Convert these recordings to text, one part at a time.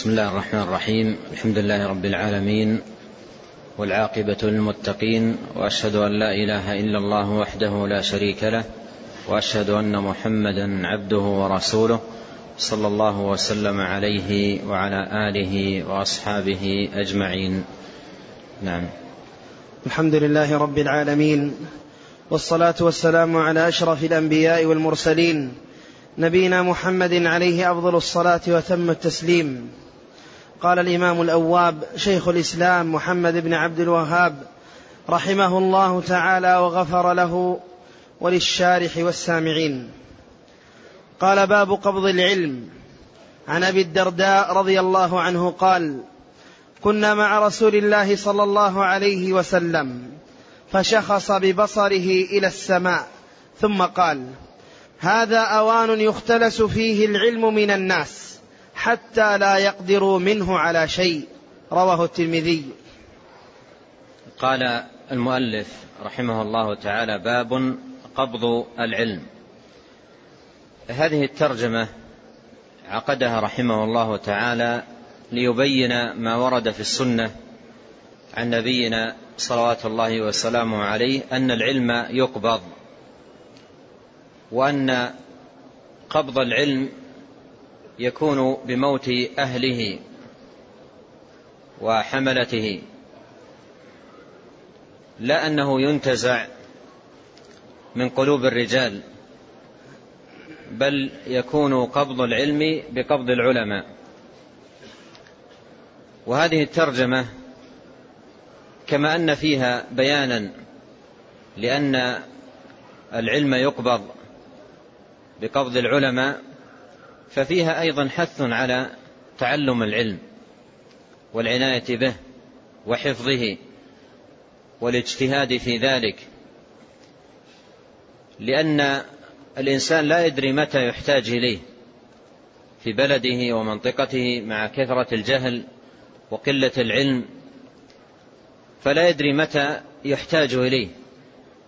بسم الله الرحمن الرحيم. الحمد لله رب العالمين والعاقبة للمتقين وأشهد أن لا إله إلا الله وحده لا شريك له وأشهد أن محمدا عبده ورسوله صلى الله وسلم عليه وعلى آله وأصحابه أجمعين. نعم. الحمد لله رب العالمين والصلاة والسلام على أشرف الأنبياء والمرسلين نبينا محمد عليه أفضل الصلاة وتم التسليم. قال الإمام الأواب شيخ الإسلام محمد بن عبد الوهاب رحمه الله تعالى وغفر له وللشارح والسامعين. قال باب قبض العلم. عن أبي الدرداء رضي الله عنه قال كنا مع رسول الله صلى الله عليه وسلم فشخص ببصره إلى السماء ثم قال هذا أوان يختلس فيه العلم من الناس. حتى لا يقدروا منه على شيء. رواه الترمذي. قال المؤلف رحمه الله تعالى باب قبض العلم. هذه الترجمة عقدها رحمه الله تعالى ليبين ما ورد في السنة عن نبينا صلوات الله وسلامه عليه أن العلم يقبض وأن قبض العلم يكون بموت أهله وحملته لا أنه ينتزع من قلوب الرجال بل يكون قبض العلم بقبض العلماء. وهذه الترجمة كما أن فيها بيانا لأن العلم يقبض بقبض العلماء ففيها أيضا حث على تعلم العلم والعناية به وحفظه والاجتهاد في ذلك لأن الإنسان لا يدري متى يحتاج إليه في بلده ومنطقته مع كثرة الجهل وقلة العلم فلا يدري متى يحتاج إليه.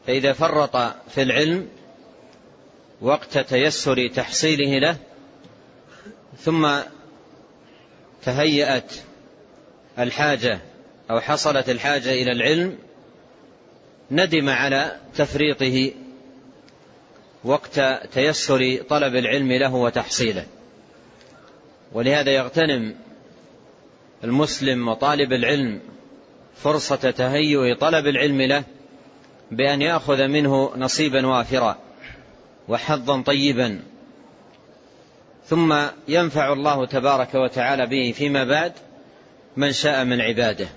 فإذا فرط في العلم وقت تيسر تحصيله له ثم تهيأت الحاجة أو حصلت الحاجة إلى العلم ندم على تفريطه وقت تيسر طلب العلم له وتحصيله. ولهذا يغتنم المسلم وطالب العلم فرصة تهيؤ طلب العلم له بأن يأخذ منه نصيبا وافرا وحظا طيبا. ثم ينفع الله تبارك وتعالى به فيما بعد من شاء من عباده.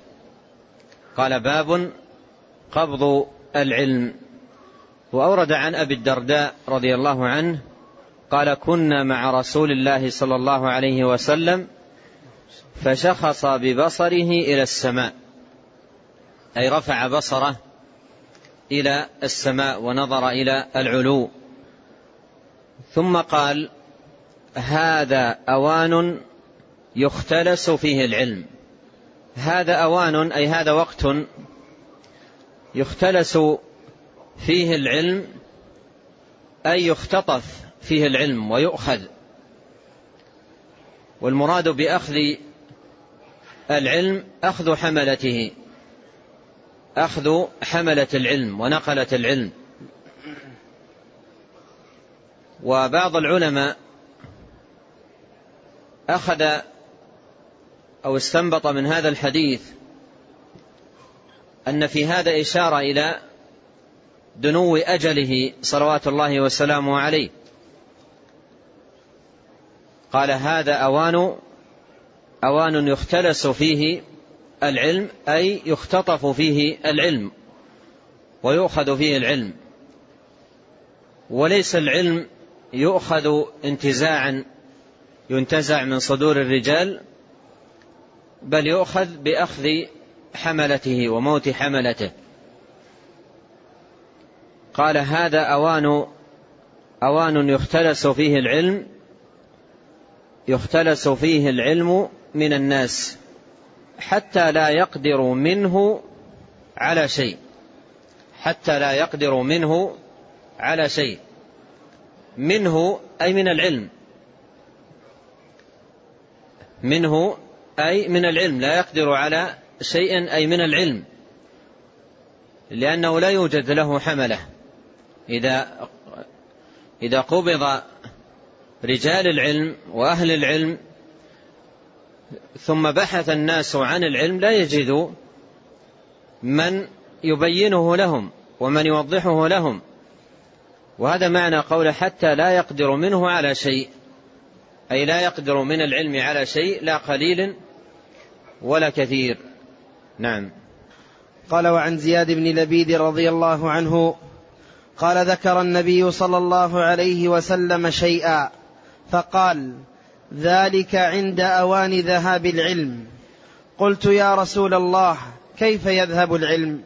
قال باب قبض العلم. وأورد عن أبي الدرداء رضي الله عنه قال كنا مع رسول الله صلى الله عليه وسلم فشخص ببصره إلى السماء. أي رفع بصره إلى السماء ونظر إلى العلو. ثم قال هذا أوان يختلس فيه العلم. هذا أوان أي هذا وقت يختلس فيه العلم أي يختطف فيه العلم ويؤخذ. والمراد بأخذ العلم أخذ حملته. أخذ حملة العلم ونقلة العلم. وبعض العلماء أخذ أو استنبط من هذا الحديث أن في هذا إشارة إلى دنو أجله صلوات الله وسلامه عليه. قال هذا أوان أوان يختلس فيه العلم أي يختطف فيه العلم ويؤخذ فيه العلم. وليس العلم يؤخذ انتزاعا ينتزع من صدور الرجال بل يؤخذ بأخذ حملته وموت حملته. قال هذا أوان أوان يختلس فيه العلم يختلس فيه العلم من الناس حتى لا يقدر منه على شيء حتى لا يقدر منه على شيء منه أي من العلم. منه أي من العلم لا يقدر على شيء أي من العلم لأنه لا يوجد له حملة. إذا إذا قبض رجال العلم وأهل العلم ثم بحث الناس عن العلم لا يجدوا من يبينه لهم ومن يوضحه لهم. وهذا معنى قوله حتى لا يقدر منه على شيء. أي لا يقدر من العلم على شيء لا قليل ولا كثير. نعم. قال وعن زياد بن لبيد رضي الله عنه قال ذكر النبي صلى الله عليه وسلم شيئا فقال ذلك عند أوان ذهاب العلم. قلت يا رسول الله كيف يذهب العلم؟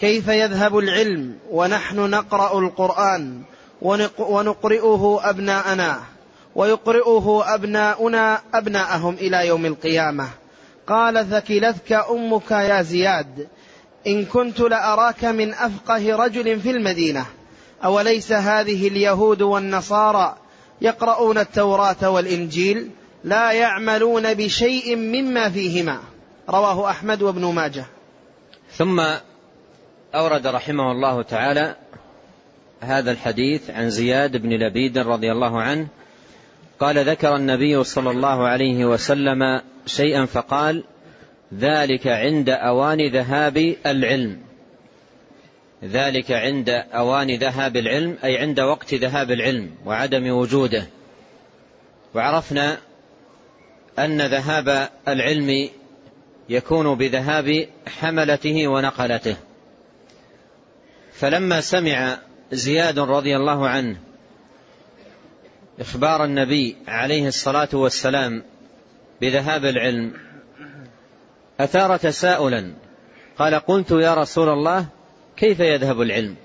كيف يذهب العلم ونحن نقرأ القرآن ونقرئه أبناءنا؟ ويقرئه أبناؤنا أبناءهم إلى يوم القيامة. قال ثكلتك أمك يا زياد إن كنت لأراك من أفقه رجل في المدينة أوليس هذه اليهود والنصارى يقرؤون التوراة والإنجيل لا يعملون بشيء مما فيهما؟ رواه أحمد وابن ماجه. ثم أورد رحمه الله تعالى هذا الحديث عن زياد بن لبيد رضي الله عنه قال ذكر النبي صلى الله عليه وسلم شيئا فقال ذلك عند أوان ذهاب العلم. ذلك عند أوان ذهاب العلم أي عند وقت ذهاب العلم وعدم وجوده. وعرفنا أن ذهاب العلم يكون بذهاب حملته ونقلته. فلما سمع زياد رضي الله عنه إخبار النبي عليه الصلاة والسلام بذهاب العلم. اثار تساؤلا قال قلت يا رسول الله كيف يذهب العلم؟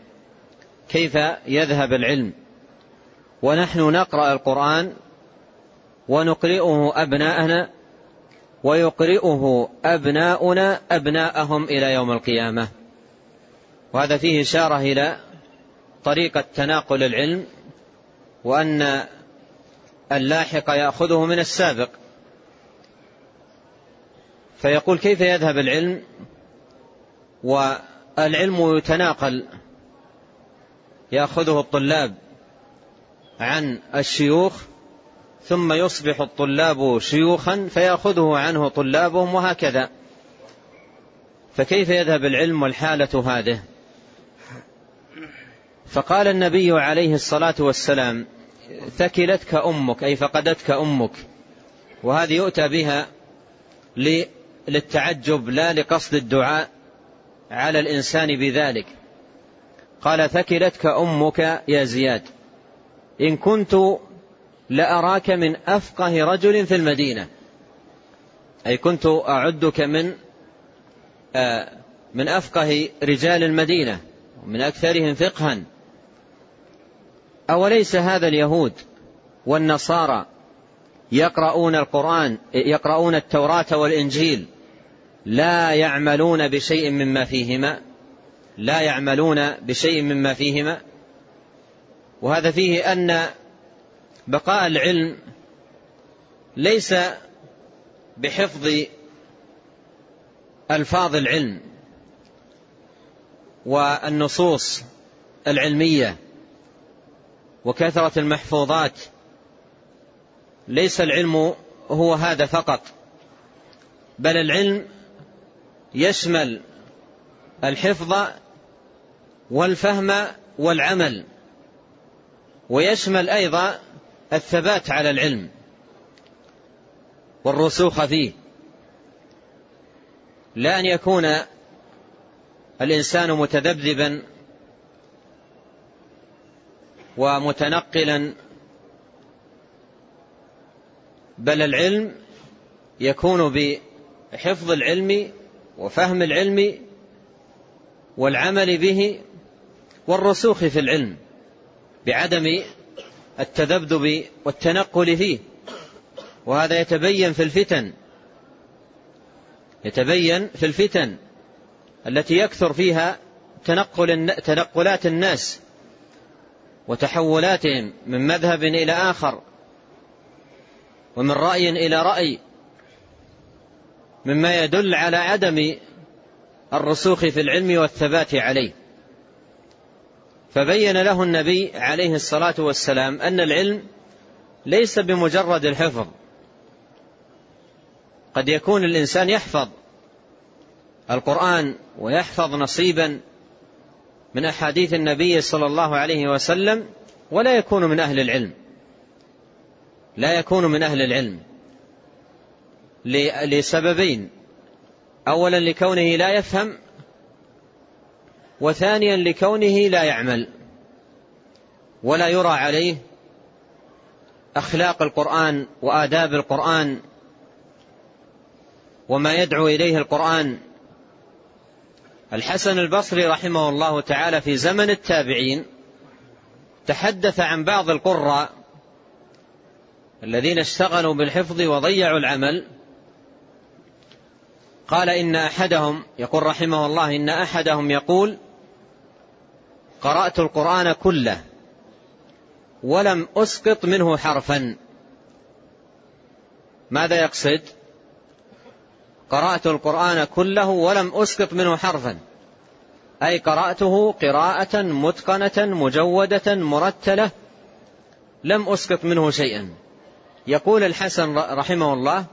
كيف يذهب العلم؟ ونحن نقرأ القرآن ونقرئه أبناءنا ويقرئه أبناؤنا أبناءهم إلى يوم القيامة. وهذا فيه إشارة إلى طريقة تناقل العلم وأن اللاحق يأخذه من السابق. فيقول كيف يذهب العلم؟ والعلم يتناقل. يأخذه الطلاب عن الشيوخ ثم يصبح الطلاب شيوخا فيأخذه عنه طلابهم وهكذا. فكيف يذهب العلم والحالة هذه؟ فقال النبي عليه الصلاة والسلام ثكلتك أمك أي فقدتك أمك. وهذه يؤتى بها للتعجب لا لقصد الدعاء على الإنسان بذلك. قال ثكلتك أمك يا زياد. إن كنت لأراك من أفقه رجل في المدينة. أي كنت أعدك من آه من أفقه رجال المدينة ومن أكثرهم فقها. أوليس هذا اليهود والنصارى يقرؤون القرآن يقرؤون التوراة والإنجيل لا يعملون بشيء مما فيهما؟ لا يعملون بشيء مما فيهما؟ وهذا فيه أن بقاء العلم ليس بحفظ ألفاظ العلم والنصوص العلمية. وكثرة المحفوظات. ليس العلم هو هذا فقط بل العلم يشمل الحفظ والفهم والعمل ويشمل أيضا الثبات على العلم والرسوخ فيه. لا أن يكون الإنسان متذبذبا ومتنقلا. بل العلم يكون بحفظ العلم وفهم العلم والعمل به والرسوخ في العلم بعدم التذبذب والتنقل فيه. وهذا يتبين في الفتن يتبين في الفتن التي يكثر فيها تنقل تنقلات الناس. وتحولاتهم من مذهب إلى آخر ومن رأي إلى رأي مما يدل على عدم الرسوخ في العلم والثبات عليه. فبين له النبي عليه الصلاة والسلام أن العلم ليس بمجرد الحفظ. قد يكون الإنسان يحفظ القرآن ويحفظ نصيبا من أحاديث النبي صلى الله عليه وسلم ولا يكون من أهل العلم. لا يكون من أهل العلم. لسببين. أولا لكونه لا يفهم وثانيا لكونه لا يعمل ولا يرى عليه أخلاق القرآن وآداب القرآن وما يدعو إليه القرآن. الحسن البصري رحمه الله تعالى في زمن التابعين تحدث عن بعض القراء الذين اشتغلوا بالحفظ وضيعوا العمل. قال إن أحدهم يقول رحمه الله إن أحدهم يقول قرأت القرآن كله ولم أسقط منه حرفا. ماذا يقصد؟ قرأت القرآن كله ولم أسقط منه حرفا. أي قرأته قراءة متقنة مجودة مرتلة لم أسقط منه شيئا. يقول الحسن رحمه الله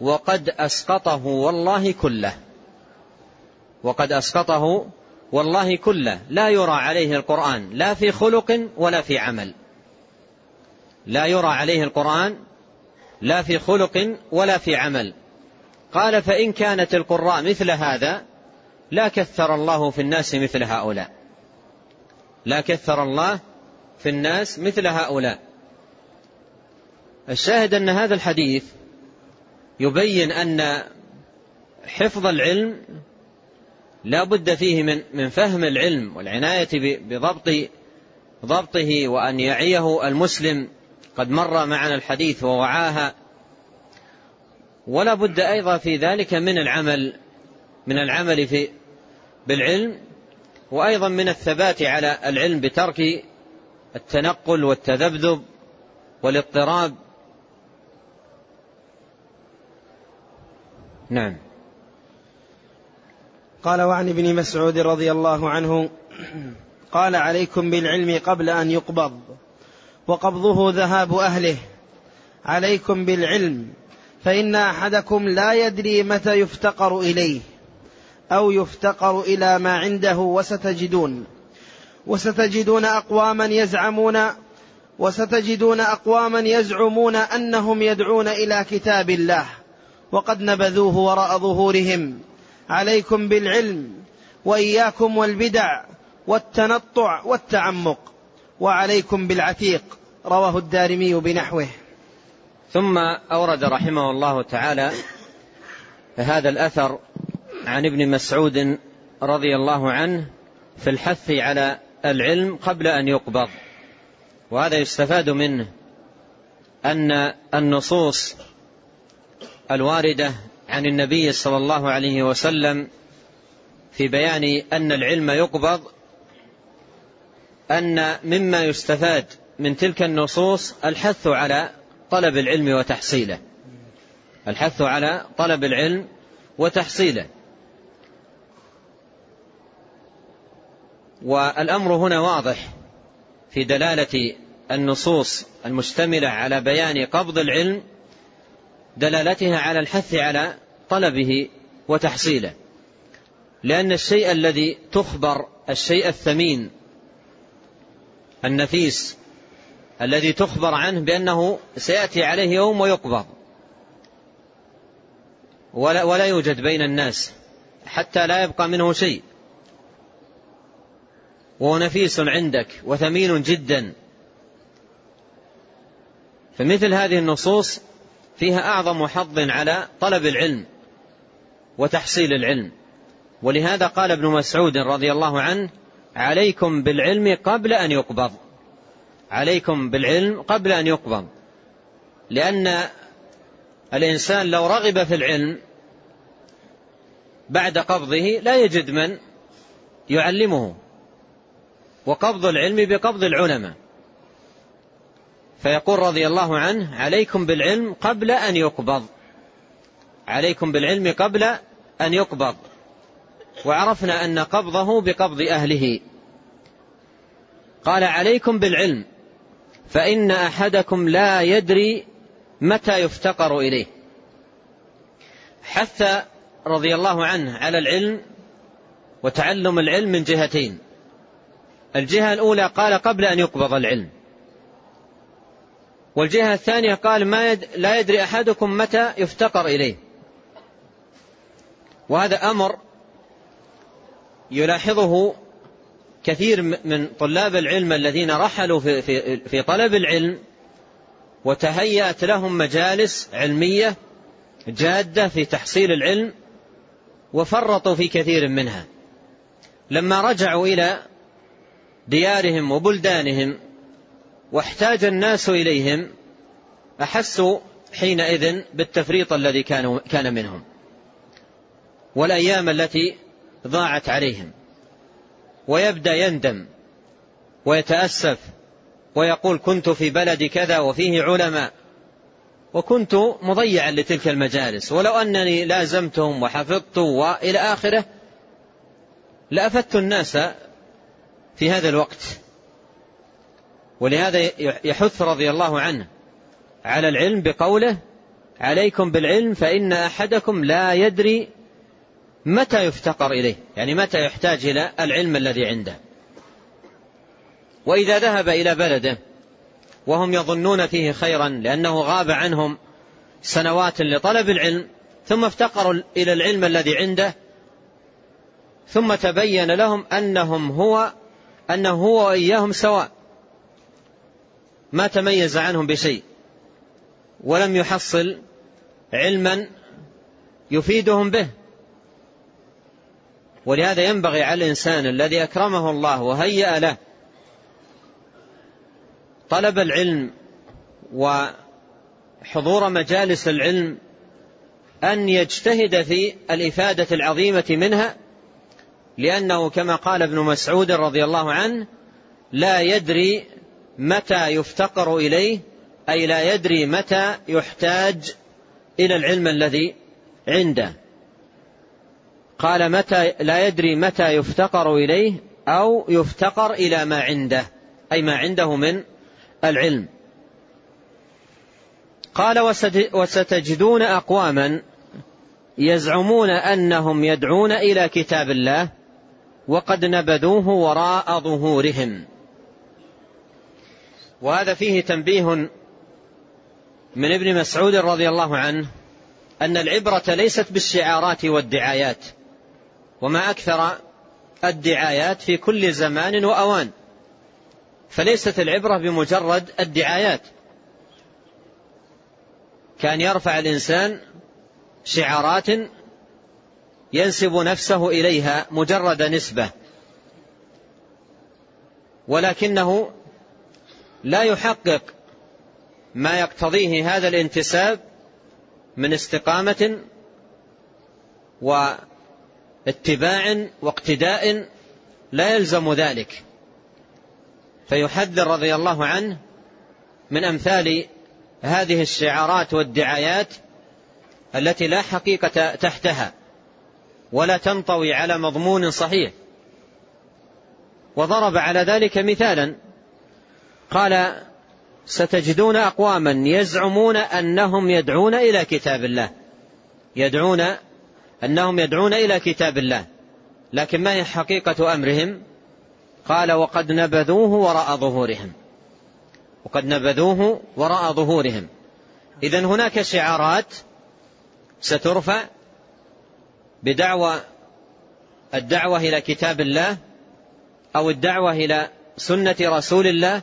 وقد أسقطه والله كله. وقد أسقطه والله كله. لا يرى عليه القرآن لا في خلق ولا في عمل. لا يرى عليه القرآن لا في خلق ولا في عمل. قال فإن كانت القراء مثل هذا لا كثر الله في الناس مثل هؤلاء. لا كثر الله في الناس مثل هؤلاء. الشاهد أن هذا الحديث يبين أن حفظ العلم لا بد فيه من من فهم العلم والعناية بضبط ضبطه وأن يعيه المسلم. قد مر معنا الحديث ووعاها ولا بد أيضا في ذلك من العمل من العمل في بالعلم وأيضا من الثبات على العلم بترك التنقل والتذبذب والاضطراب. نعم. قال وعن ابن مسعود رضي الله عنه قال عليكم بالعلم قبل أن يقبض وقبضه ذهاب أهله عليكم بالعلم فإن أحدكم لا يدري متى يفتقر إليه أو يفتقر إلى ما عنده وستجدون. وستجدون أقواما يزعمون وستجدون أقواما يزعمون أنهم يدعون إلى كتاب الله وقد نبذوه وراء ظهورهم. عليكم بالعلم وإياكم والبدع والتنطع والتعمق وعليكم بالعتيق رواه الدارمي بنحوه. ثم أورد رحمه الله تعالى هذا الأثر عن ابن مسعود رضي الله عنه في الحث على العلم قبل أن يقبض وهذا يستفاد منه أن النصوص الواردة عن النبي صلى الله عليه وسلم في بيان أن العلم يقبض أن مما يستفاد من تلك النصوص الحث على طلب العلم وتحصيله. الحث على طلب العلم وتحصيله. والأمر هنا واضح في دلالة النصوص المشتملة على بيان قبض العلم دلالتها على الحث على طلبه وتحصيله. لأن الشيء الذي تخبر الشيء الثمين النفيس الذي تخبر عنه بأنه سيأتي عليه يوم ويقبض. ولا, ولا يوجد بين الناس حتى لا يبقى منه شيء. وهو نفيس عندك وثمين جدا. فمثل هذه النصوص فيها أعظم حظ على طلب العلم وتحصيل العلم. ولهذا قال ابن مسعود رضي الله عنه عليكم بالعلم قبل أن يقبض. عليكم بالعلم قبل أن يقبض لأن الإنسان لو رغب في العلم بعد قبضه لا يجد من يعلمه. وقبض العلم بقبض العلماء. فيقول رضي الله عنه عليكم بالعلم قبل أن يقبض. عليكم بالعلم قبل أن يقبض. وعرفنا أن قبضه بقبض أهله. قال عليكم بالعلم. فإن أحدكم لا يدري متى يفتقر إليه. حث رضي الله عنه على العلم وتعلم العلم من جهتين. الجهة الأولى قال قبل أن يقبض العلم. والجهة الثانية قال ما يد لا يدري أحدكم متى يفتقر إليه. وهذا أمر يلاحظه كثير من طلاب العلم الذين رحلوا في, في, في طلب العلم وتهيأت لهم مجالس علمية جادة في تحصيل العلم وفرطوا في كثير منها. لما رجعوا إلى ديارهم وبلدانهم واحتاج الناس إليهم أحسوا حينئذ بالتفريط الذي كانوا كان منهم والأيام التي ضاعت عليهم. ويبدأ يندم ويتأسف ويقول كنت في بلد كذا وفيه علماء وكنت مضيعا لتلك المجالس ولو أنني لازمتهم وحفظت وإلى آخره لأفدت الناس في هذا الوقت. ولهذا يحث رضي الله عنه على العلم بقوله عليكم بالعلم فإن أحدكم لا يدري متى يفتقر إليه؟ يعني متى يحتاج إلى العلم الذي عنده؟ وإذا ذهب إلى بلده وهم يظنون فيه خيرا لأنه غاب عنهم سنوات لطلب العلم ثم افتقروا إلى العلم الذي عنده ثم تبين لهم أنهم هو أنه هو وإياهم سواء. ما تميز عنهم بشيء. ولم يحصل علما يفيدهم به. ولهذا ينبغي على الإنسان الذي أكرمه الله وهيأ له طلب العلم وحضور مجالس العلم أن يجتهد في الإفادة العظيمة منها لأنه كما قال ابن مسعود رضي الله عنه لا يدري متى يفتقر إليه أي لا يدري متى يحتاج إلى العلم الذي عنده. قال متى لا يدري متى يفتقر إليه أو يفتقر إلى ما عنده أي ما عنده من العلم. قال وستجدون أقواما يزعمون أنهم يدعون إلى كتاب الله وقد نبذوه وراء ظهورهم. وهذا فيه تنبيه من ابن مسعود رضي الله عنه أن العبرة ليست بالشعارات والدعايات. وما أكثر الدعايات في كل زمان وأوان. فليست العبرة بمجرد الدعايات. كان يرفع الإنسان شعارات ينسب نفسه إليها مجرد نسبة. ولكنه لا يحقق ما يقتضيه هذا الانتساب من استقامة واتباع واقتداء لا يلزم ذلك. فيحذر رضي الله عنه من أمثال هذه الشعارات والدعايات التي لا حقيقة تحتها ولا تنطوي على مضمون صحيح. وضرب على ذلك مثالا قال ستجدون أقواما يزعمون أنهم يدعون إلى كتاب الله يدعون أنهم يدعون إلى كتاب الله لكن ما هي حقيقة أمرهم؟ قال وقد نبذوه وراء ظهورهم. وقد نبذوه وراء ظهورهم. إذن هناك شعارات سترفع بدعوى الدعوة إلى كتاب الله أو الدعوة إلى سنة رسول الله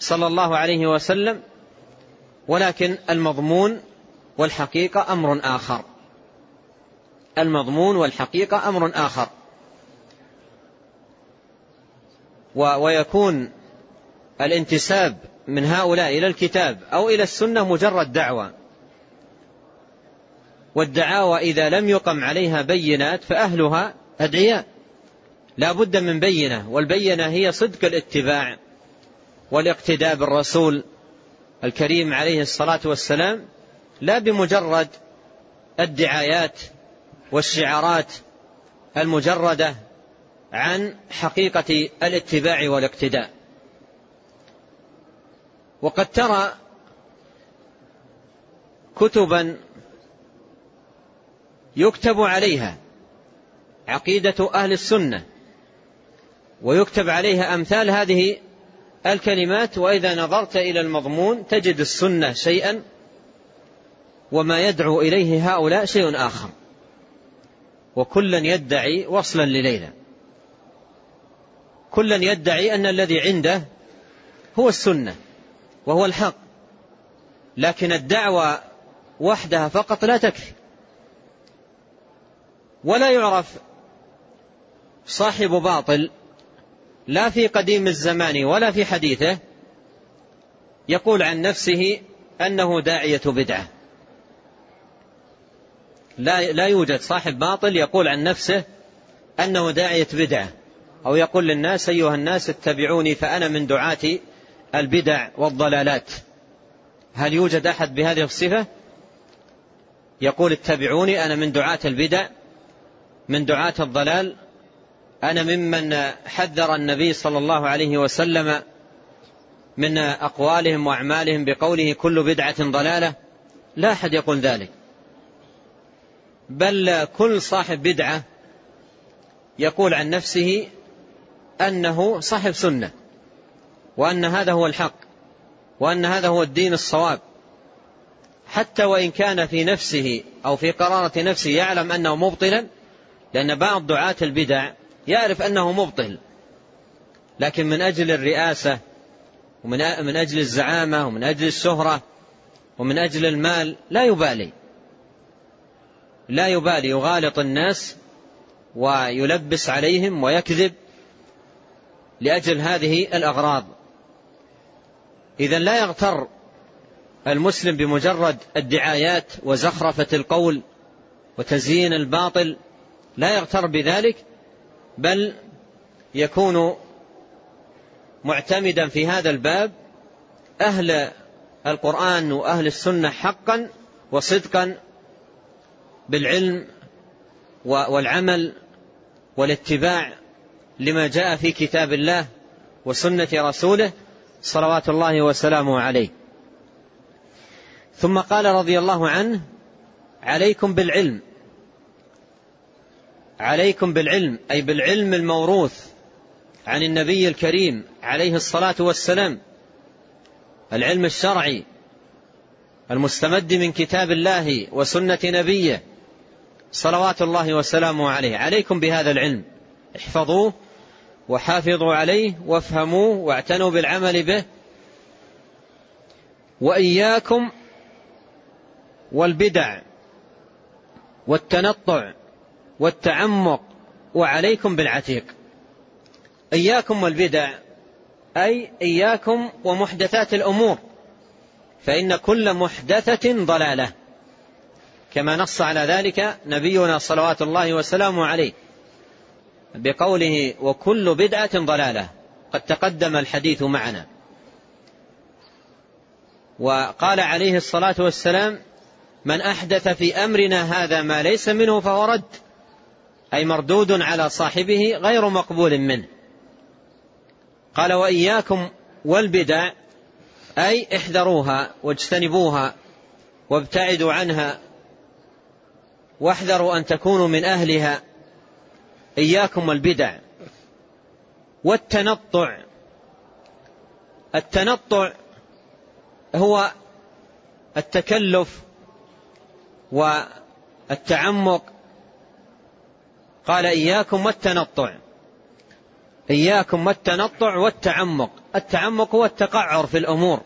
صلى الله عليه وسلم ولكن المضمون والحقيقة أمر آخر. المضمون والحقيقة أمر آخر. ويكون الانتساب من هؤلاء إلى الكتاب أو إلى السنة مجرد دعوة. والدعاوى إذا لم يقم عليها بينات فأهلها أدعياء. لا بد من بينة والبينة هي صدق الاتباع والاقتداء بالرسول الكريم عليه الصلاة والسلام لا بمجرد الدعايات والشعارات المجردة عن حقيقة الاتباع والاقتداء. وقد ترى كتبا يكتب عليها عقيدة أهل السنة ويكتب عليها أمثال هذه الكلمات وإذا نظرت إلى المضمون تجد السنة شيئا وما يدعو إليه هؤلاء شيء آخر. وكلا يدعي وصلا لليلى. كلا يدعي أن الذي عنده هو السنة وهو الحق. لكن الدعوة وحدها فقط لا تكفي. ولا يعرف صاحب باطل لا في قديم الزمان ولا في حديثه يقول عن نفسه أنه داعية بدعة. لا, لا يوجد صاحب باطل يقول عن نفسه أنه داعية بدعة أو يقول للناس أيها الناس اتبعوني فأنا من دعاة البدع والضلالات. هل يوجد أحد بهذه الصفة؟ يقول اتبعوني أنا من دعاة البدع من دعاة الضلال أنا ممن حذر النبي صلى الله عليه وسلم من أقوالهم وأعمالهم بقوله كل بدعة ضلالة. لا أحد يقول ذلك. بل كل صاحب بدعة يقول عن نفسه أنه صاحب سنة وأن هذا هو الحق وأن هذا هو الدين الصواب. حتى وإن كان في نفسه أو في قرارة نفسه يعلم أنه مبطلا لأن بعض دعاة البدع يعرف أنه مبطل. لكن من أجل الرئاسة ومن من أجل الزعامة ومن أجل الشهرة ومن أجل المال لا يبالي. لا يبالي يغالط الناس ويلبس عليهم ويكذب لأجل هذه الأغراض. إذا لا يغتر المسلم بمجرد الدعايات وزخرفة القول وتزيين الباطل لا يغتر بذلك بل يكون معتمدا في هذا الباب أهل القرآن وأهل السنة حقا وصدقا بالعلم والعمل والاتباع لما جاء في كتاب الله وسنة رسوله صلوات الله وسلامه عليه. ثم قال رضي الله عنه عليكم بالعلم. عليكم بالعلم أي بالعلم الموروث عن النبي الكريم عليه الصلاة والسلام. العلم الشرعي المستمد من كتاب الله وسنة نبيه صلوات الله وسلامه عليه. عليكم بهذا العلم. احفظوه وحافظوا عليه وافهموه واعتنوا بالعمل به وإياكم والبدع والتنطع والتعمق وعليكم بالعتيق. إياكم والبدع أي إياكم ومحدثات الأمور فإن كل محدثة ضلالة. كما نص على ذلك نبينا صلوات الله وسلامه عليه بقوله وكل بدعة ضلالة. قد تقدم الحديث معنا. وقال عليه الصلاة والسلام من أحدث في أمرنا هذا ما ليس منه فهو رد أي مردود على صاحبه غير مقبول منه. قال وإياكم والبدع أي احذروها واجتنبوها وابتعدوا عنها واحذروا أن تكونوا من أهلها. إياكم والبدع والتنطع. التنطع هو التكلف والتعمق. قال إياكم والتنطع. إياكم والتنطع والتعمق. التعمق هو التقعر في الأمور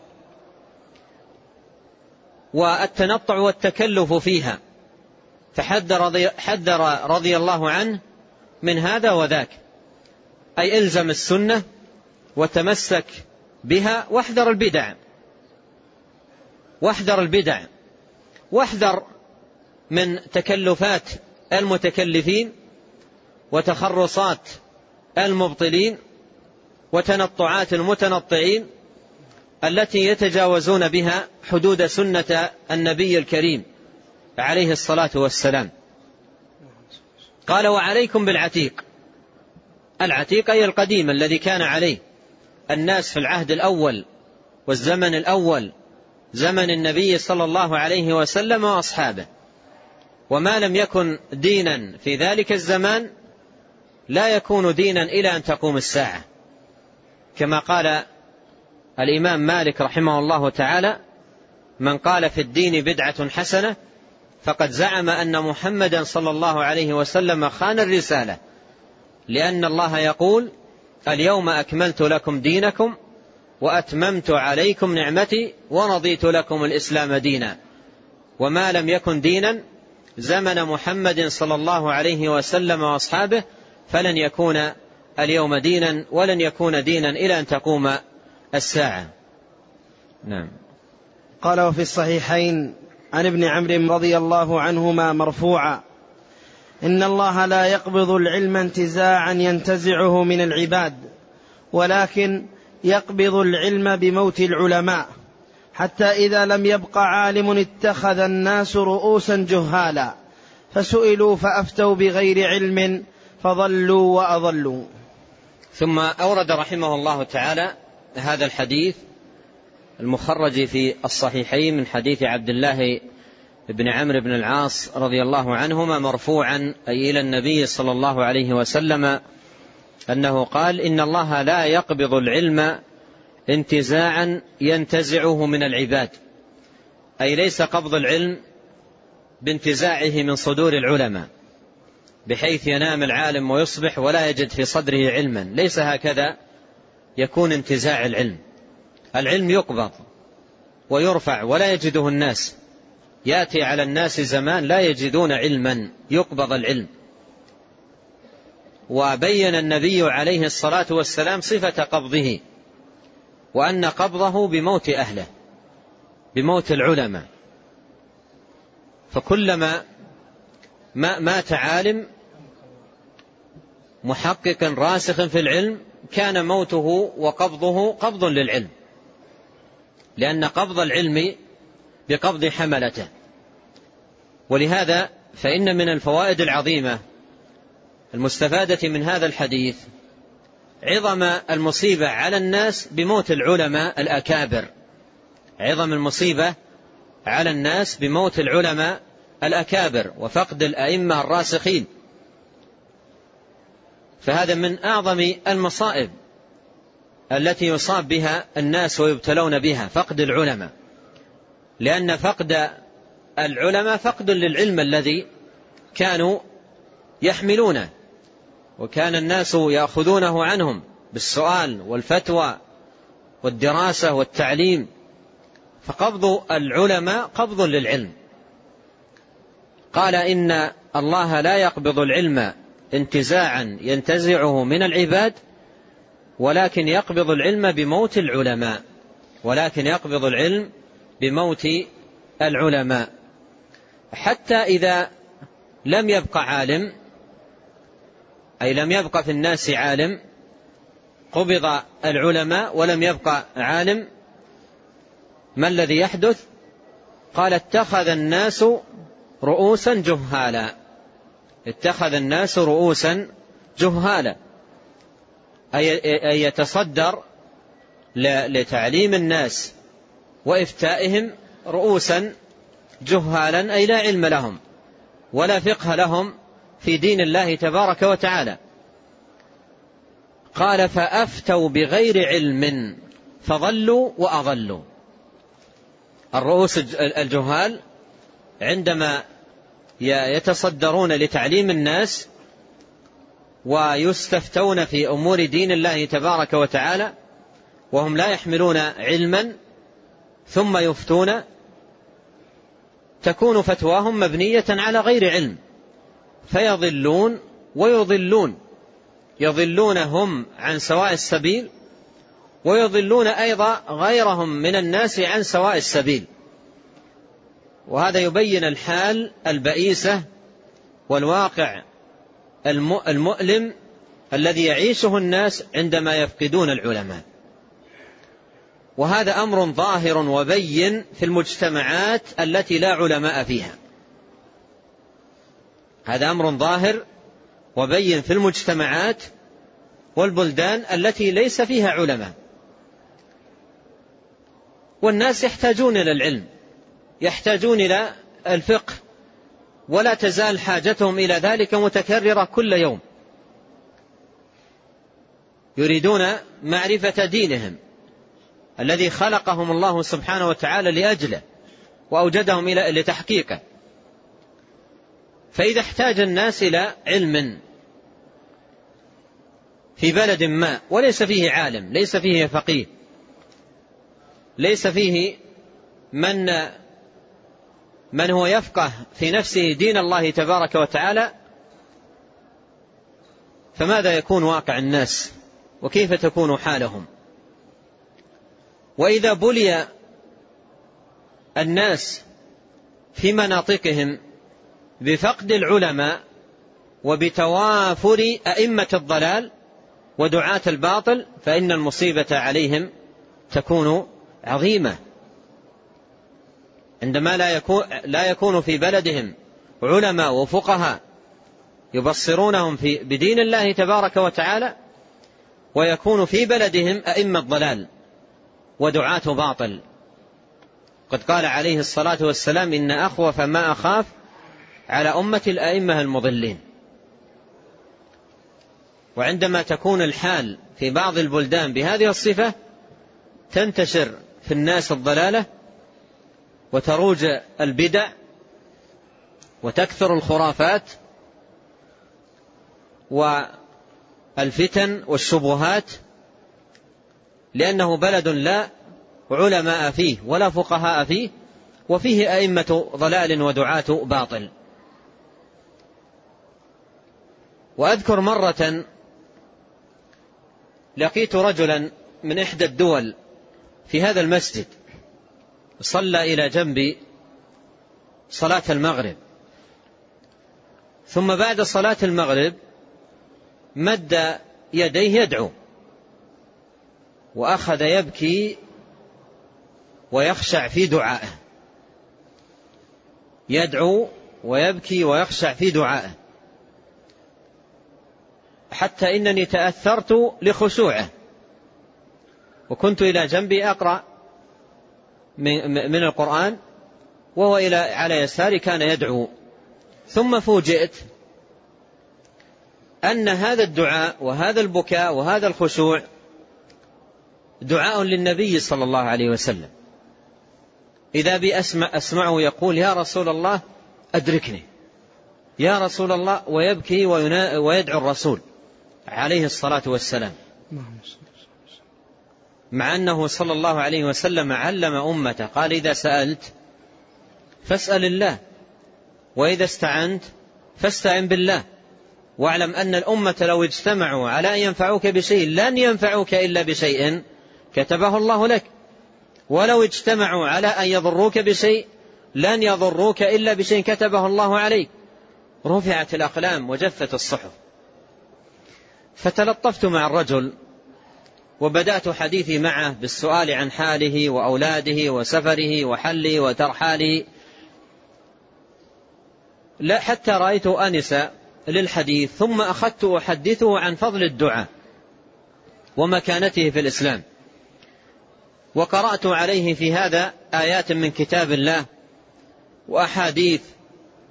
والتنطع والتكلف فيها. فحذر رضي, حذر رضي الله عنه من هذا وذاك. أي إلزم السنة وتمسك بها واحذر البدع. واحذر البدع. واحذر من تكلفات المتكلفين وتخرصات المبطلين وتنطعات المتنطعين التي يتجاوزون بها حدود سنة النبي الكريم. عليه الصلاة والسلام. قال وعليكم بالعتيق. العتيق أي القديم الذي كان عليه. الناس في العهد الأول والزمن الأول زمن النبي صلى الله عليه وسلم وأصحابه. وما لم يكن دينا في ذلك الزمان لا يكون دينا إلى أن تقوم الساعة. كما قال الإمام مالك رحمه الله تعالى من قال في الدين بدعة حسنة فقد زعم أن محمدا صلى الله عليه وسلم خان الرسالة لأن الله يقول اليوم أكملت لكم دينكم وأتممت عليكم نعمتي ورضيت لكم الإسلام دينا وما لم يكن دينا زمن محمد صلى الله عليه وسلم وأصحابه فلن يكون اليوم دينا ولن يكون دينا إلى أن تقوم الساعة. نعم. قال وفي الصحيحين عن ابن عمرو رضي الله عنهما مرفوعا. إن الله لا يقبض العلم انتزاعا ينتزعه من العباد ولكن يقبض العلم بموت العلماء. حتى إذا لم يبق عالم اتخذ الناس رؤوسا جهالا. فسئلوا فأفتوا بغير علم فضلوا وأضلوا. ثم أورد رحمه الله تعالى هذا الحديث المخرج في الصحيحين من حديث عبد الله بن عمرو بن العاص رضي الله عنهما مرفوعا أي إلى النبي صلى الله عليه وسلم أنه قال إن الله لا يقبض العلم انتزاعا ينتزعه من العباد أي ليس قبض العلم بانتزاعه من صدور العلماء بحيث ينام العالم ويصبح ولا يجد في صدره علما ليس هكذا يكون انتزاع العلم. العلم يقبض ويرفع ولا يجده الناس. ياتي على الناس زمان لا يجدون علما يقبض العلم. وبين النبي عليه الصلاة والسلام صفة قبضه وأن قبضه بموت أهله بموت العلماء. فكلما ما مات عالم محقق راسخ في العلم كان موته وقبضه قبض للعلم. لأن قبض العلم بقبض حملته. ولهذا فإن من الفوائد العظيمة المستفادة من هذا الحديث عظم المصيبة على الناس بموت العلماء الأكابر. عظم المصيبة على الناس بموت العلماء الأكابر وفقد الأئمة الراسخين. فهذا من أعظم المصائب. التي يصاب بها الناس ويبتلون بها فقد العلماء. لأن فقد العلماء فقد للعلم الذي كانوا يحملونه وكان الناس يأخذونه عنهم بالسؤال والفتوى والدراسة والتعليم. فقبض العلماء قبض للعلم. قال إن الله لا يقبض العلم انتزاعا ينتزعه من العباد ولكن يقبض العلم بموت العلماء. ولكن يقبض العلم بموت العلماء. حتى إذا لم يبق عالم أي لم يبق في الناس عالم قبض العلماء ولم يبق عالم ما الذي يحدث؟ قال اتخذ الناس رؤوسا جهالا. اتخذ الناس رؤوسا جهالا. أي يتصدر لتعليم الناس وإفتائهم رؤوسا جهالا أي لا علم لهم ولا فقه لهم في دين الله تبارك وتعالى. قال فأفتوا بغير علم فضلوا وأضلوا. الرؤوس الجهال عندما يتصدرون لتعليم الناس ويستفتون في أمور دين الله تبارك وتعالى وهم لا يحملون علما ثم يفتون تكون فتواهم مبنية على غير علم فيضلون ويضلون يضلون هم عن سواء السبيل ويضلون أيضا غيرهم من الناس عن سواء السبيل. وهذا يبين الحال البئيسة والواقع المؤلم الذي يعيشه الناس عندما يفقدون العلماء. وهذا أمر ظاهر وبين في المجتمعات التي لا علماء فيها. هذا أمر ظاهر وبين في المجتمعات والبلدان التي ليس فيها علماء. والناس يحتاجون إلى العلم يحتاجون إلى الفقه. ولا تزال حاجتهم إلى ذلك متكررة كل يوم. يريدون معرفة دينهم الذي خلقهم الله سبحانه وتعالى لأجله وأوجدهم إلى لتحقيقه. فإذا احتاج الناس إلى علم في بلد ما وليس فيه عالم ليس فيه فقيه ليس فيه من من هو يفقه في نفسه دين الله تبارك وتعالى؟ فماذا يكون واقع الناس؟ وكيف تكون حالهم؟ وإذا بلي الناس في مناطقهم بفقد العلماء وبتوافر أئمة الضلال ودعاة الباطل فإن المصيبة عليهم تكون عظيمة. عندما لا يكون, لا يكون في بلدهم علماء وفقهاء يبصرونهم في بدين الله تبارك وتعالى ويكون في بلدهم أئمة ضلال ودعاة باطل. قد قال عليه الصلاة والسلام إن أخوف ما أخاف على أمة الأئمة المضلين. وعندما تكون الحال في بعض البلدان بهذه الصفة تنتشر في الناس الضلالة وتروج البدع وتكثر الخرافات والفتن والشبهات لأنه بلد لا علماء فيه ولا فقهاء فيه وفيه أئمة ضلال ودعاة باطل. وأذكر مرة لقيت رجلا من إحدى الدول في هذا المسجد صلى إلى جنبي صلاة المغرب. ثم بعد صلاة المغرب مد يديه يدعو وأخذ يبكي ويخشع في دعائه. يدعو ويبكي ويخشع في دعائه. حتى إنني تأثرت لخشوعه وكنت إلى جنبي أقرأ من القرآن وهو إلى على يساري كان يدعو. ثم فوجئت أن هذا الدعاء وهذا البكاء وهذا الخشوع دعاء للنبي صلى الله عليه وسلم. إذا بي أسمع أسمعه يقول يا رسول الله أدركني. يا رسول الله ويبكي ويدعو الرسول. عليه الصلاة والسلام. مع أنه صلى الله عليه وسلم علم أمته قال إذا سألت فاسأل الله وإذا استعنت فاستعن بالله. واعلم أن الأمة لو اجتمعوا على أن ينفعوك بشيء لن ينفعوك إلا بشيء كتبه الله لك. ولو اجتمعوا على أن يضروك بشيء لن يضروك إلا بشيء كتبه الله عليك. رفعت الأقلام وجفت الصحف. فتلطفت مع الرجل وبدأت حديثي معه بالسؤال عن حاله وأولاده وسفره وحله وترحاله. لا حتى رأيت أنس للحديث ثم أخذت أحدثه عن فضل الدعاء ومكانته في الإسلام. وقرأت عليه في هذا آيات من كتاب الله وأحاديث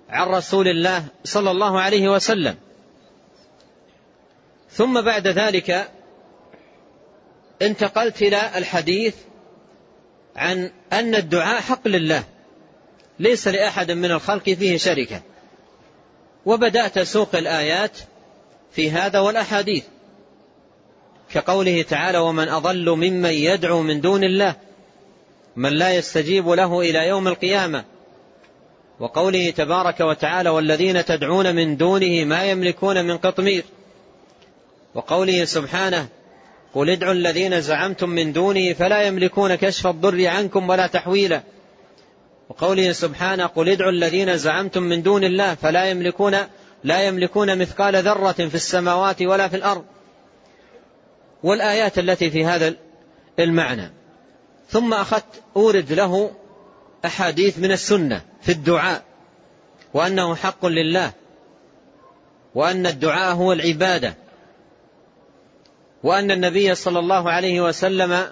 عن رسول الله صلى الله عليه وسلم. ثم بعد ذلك انتقلت إلى الحديث عن أن الدعاء حق لله ليس لأحد من الخلق فيه شركة. وبدأت سوق الآيات في هذا والأحاديث كقوله تعالى ومن أضل ممن يدعو من دون الله من لا يستجيب له إلى يوم القيامة. وقوله تبارك وتعالى والذين تدعون من دونه ما يملكون من قطمير. وقوله سبحانه قل ادعوا الذين زعمتم من دونه فلا يملكون كشف الضر عنكم ولا تحويلا. وقوله سبحانه قل ادعوا الذين زعمتم من دون الله فلا يملكون لا يملكون مثقال ذرة في السماوات ولا في الأرض. والآيات التي في هذا المعنى. ثم أخذت أورد له أحاديث من السنة في الدعاء. وأنه حق لله. وأن الدعاء هو العبادة. وأن النبي صلى الله عليه وسلم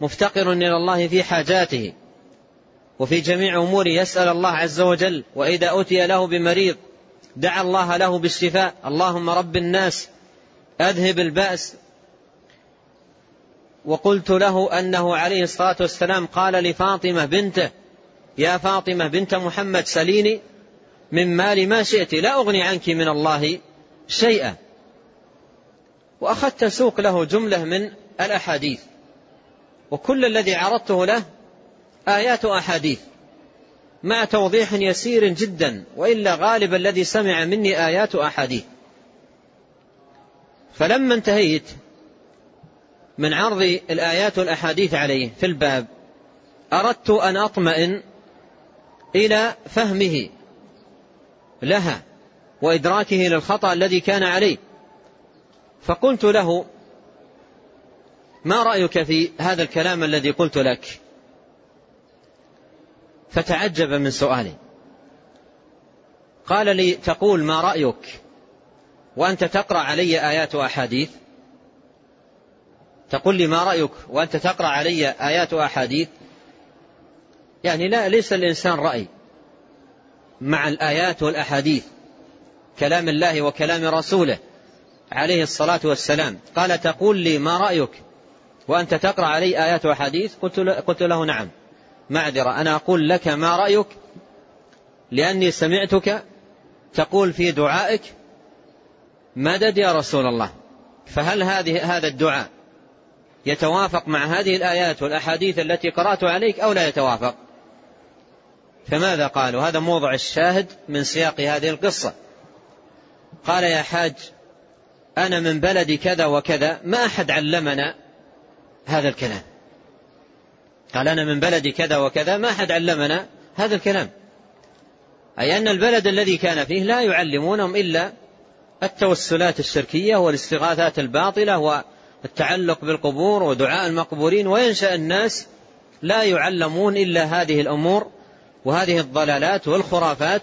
مفتقر إلى الله في حاجاته وفي جميع أموره يسأل الله عز وجل وإذا أتي له بمريض دعا الله له بالشفاء اللهم رب الناس أذهب البأس. وقلت له أنه عليه الصلاة والسلام قال لفاطمة بنته يا فاطمة بنت محمد سليني من مال ما شئت لا أغني عنك من الله شيئا. وأخذت سوق له جملة من الأحاديث. وكل الذي عرضته له آيات أحاديث مع توضيح يسير جدا وإلا غالب الذي سمع مني آيات أحاديث فلما انتهيت من عرض الآيات والأحاديث عليه في الباب أردت أن أطمئن إلى فهمه لها وإدراكه للخطأ الذي كان عليه. فقلت له ما رأيك في هذا الكلام الذي قلت لك؟ فتعجب من سؤالي قال لي تقول ما رأيك؟ وأنت تقرأ علي آيات وأحاديث؟ تقول لي ما رأيك؟ وأنت تقرأ علي آيات وأحاديث؟ يعني لا ليس الإنسان رأي مع الآيات والأحاديث كلام الله وكلام رسوله. عليه الصلاة والسلام. قال تقول لي ما رأيك؟ وأنت تقرأ علي آيات وحديث؟ قلت, له نعم. معذرة. أنا أقول لك ما رأيك؟ لأني سمعتك تقول في دعائك مدد يا رسول الله. فهل هذه هذا الدعاء يتوافق مع هذه الآيات والأحاديث التي قرأت عليك أو لا يتوافق؟ فماذا قالوا؟ هذا موضع الشاهد من سياق هذه القصة. قال يا حاج أنا من بلد كذا وكذا ما أحد علمنا هذا الكلام. قال أنا من بلد كذا وكذا ما أحد علمنا هذا الكلام. أي أن البلد الذي كان فيه لا يعلمونهم إلا التوسلات الشركية والاستغاثات الباطلة والتعلق بالقبور ودعاء المقبورين وينشأ الناس لا يعلمون إلا هذه الأمور وهذه الضلالات والخرافات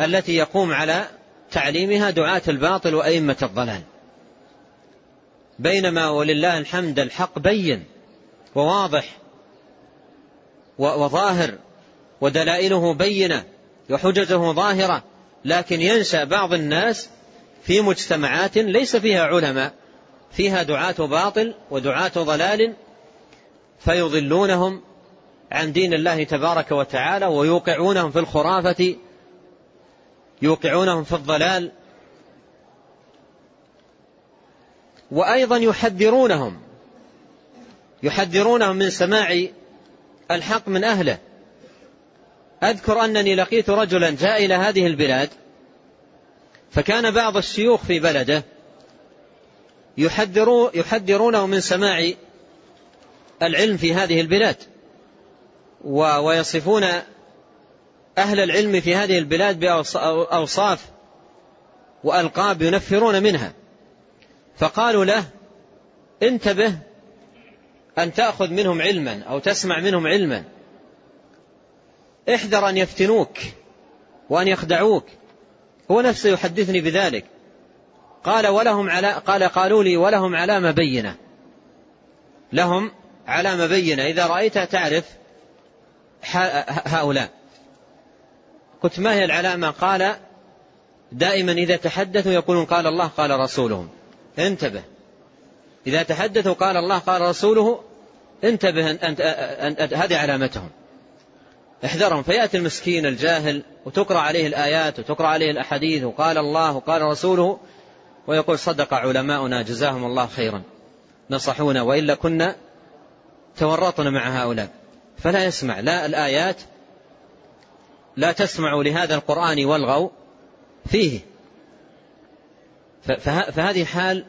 التي يقوم على تعليمها دعاة الباطل وأئمة الضلال. بينما ولله الحمد الحق بين وواضح وظاهر ودلائله بينة وحججه ظاهرة لكن ينشأ بعض الناس في مجتمعات ليس فيها علماء فيها دعاة باطل ودعاة ضلال فيضلونهم عن دين الله تبارك وتعالى ويوقعونهم في الخرافة يوقعونهم في الضلال وأيضا يحذرونهم يحذرونهم من سماع الحق من أهله. أذكر أنني لقيت رجلا جاء إلى هذه البلاد فكان بعض الشيوخ في بلده يحذرونه من سماع العلم في هذه البلاد ويصفون أهل العلم في هذه البلاد بأوصاف وألقاب ينفرون منها. فقالوا له انتبه أن تأخذ منهم علما أو تسمع منهم علما. احذر أن يفتنوك وأن يخدعوك. هو نفسه يحدثني بذلك. قال ولهم على قال قالوا لي ولهم علامة بينة. لهم علامة بينة. إذا رأيتها تعرف هؤلاء. قلت ما هي العلامة قال دائما إذا تحدثوا يقولون قال الله قال رسولهم انتبه. إذا تحدثوا قال الله قال رسوله انتبه أنت, أنت, أنت هذه علامتهم. احذرهم. فيأتي المسكين الجاهل وتقرأ عليه الآيات وتقرأ عليه الأحاديث وقال الله وقال رسوله ويقول صدق علماؤنا جزاهم الله خيرا. نصحونا وإلا كنا تورطنا مع هؤلاء. فلا يسمع. لا الآيات لا تسمعوا لهذا القرآن والغوا فيه. فهذه حال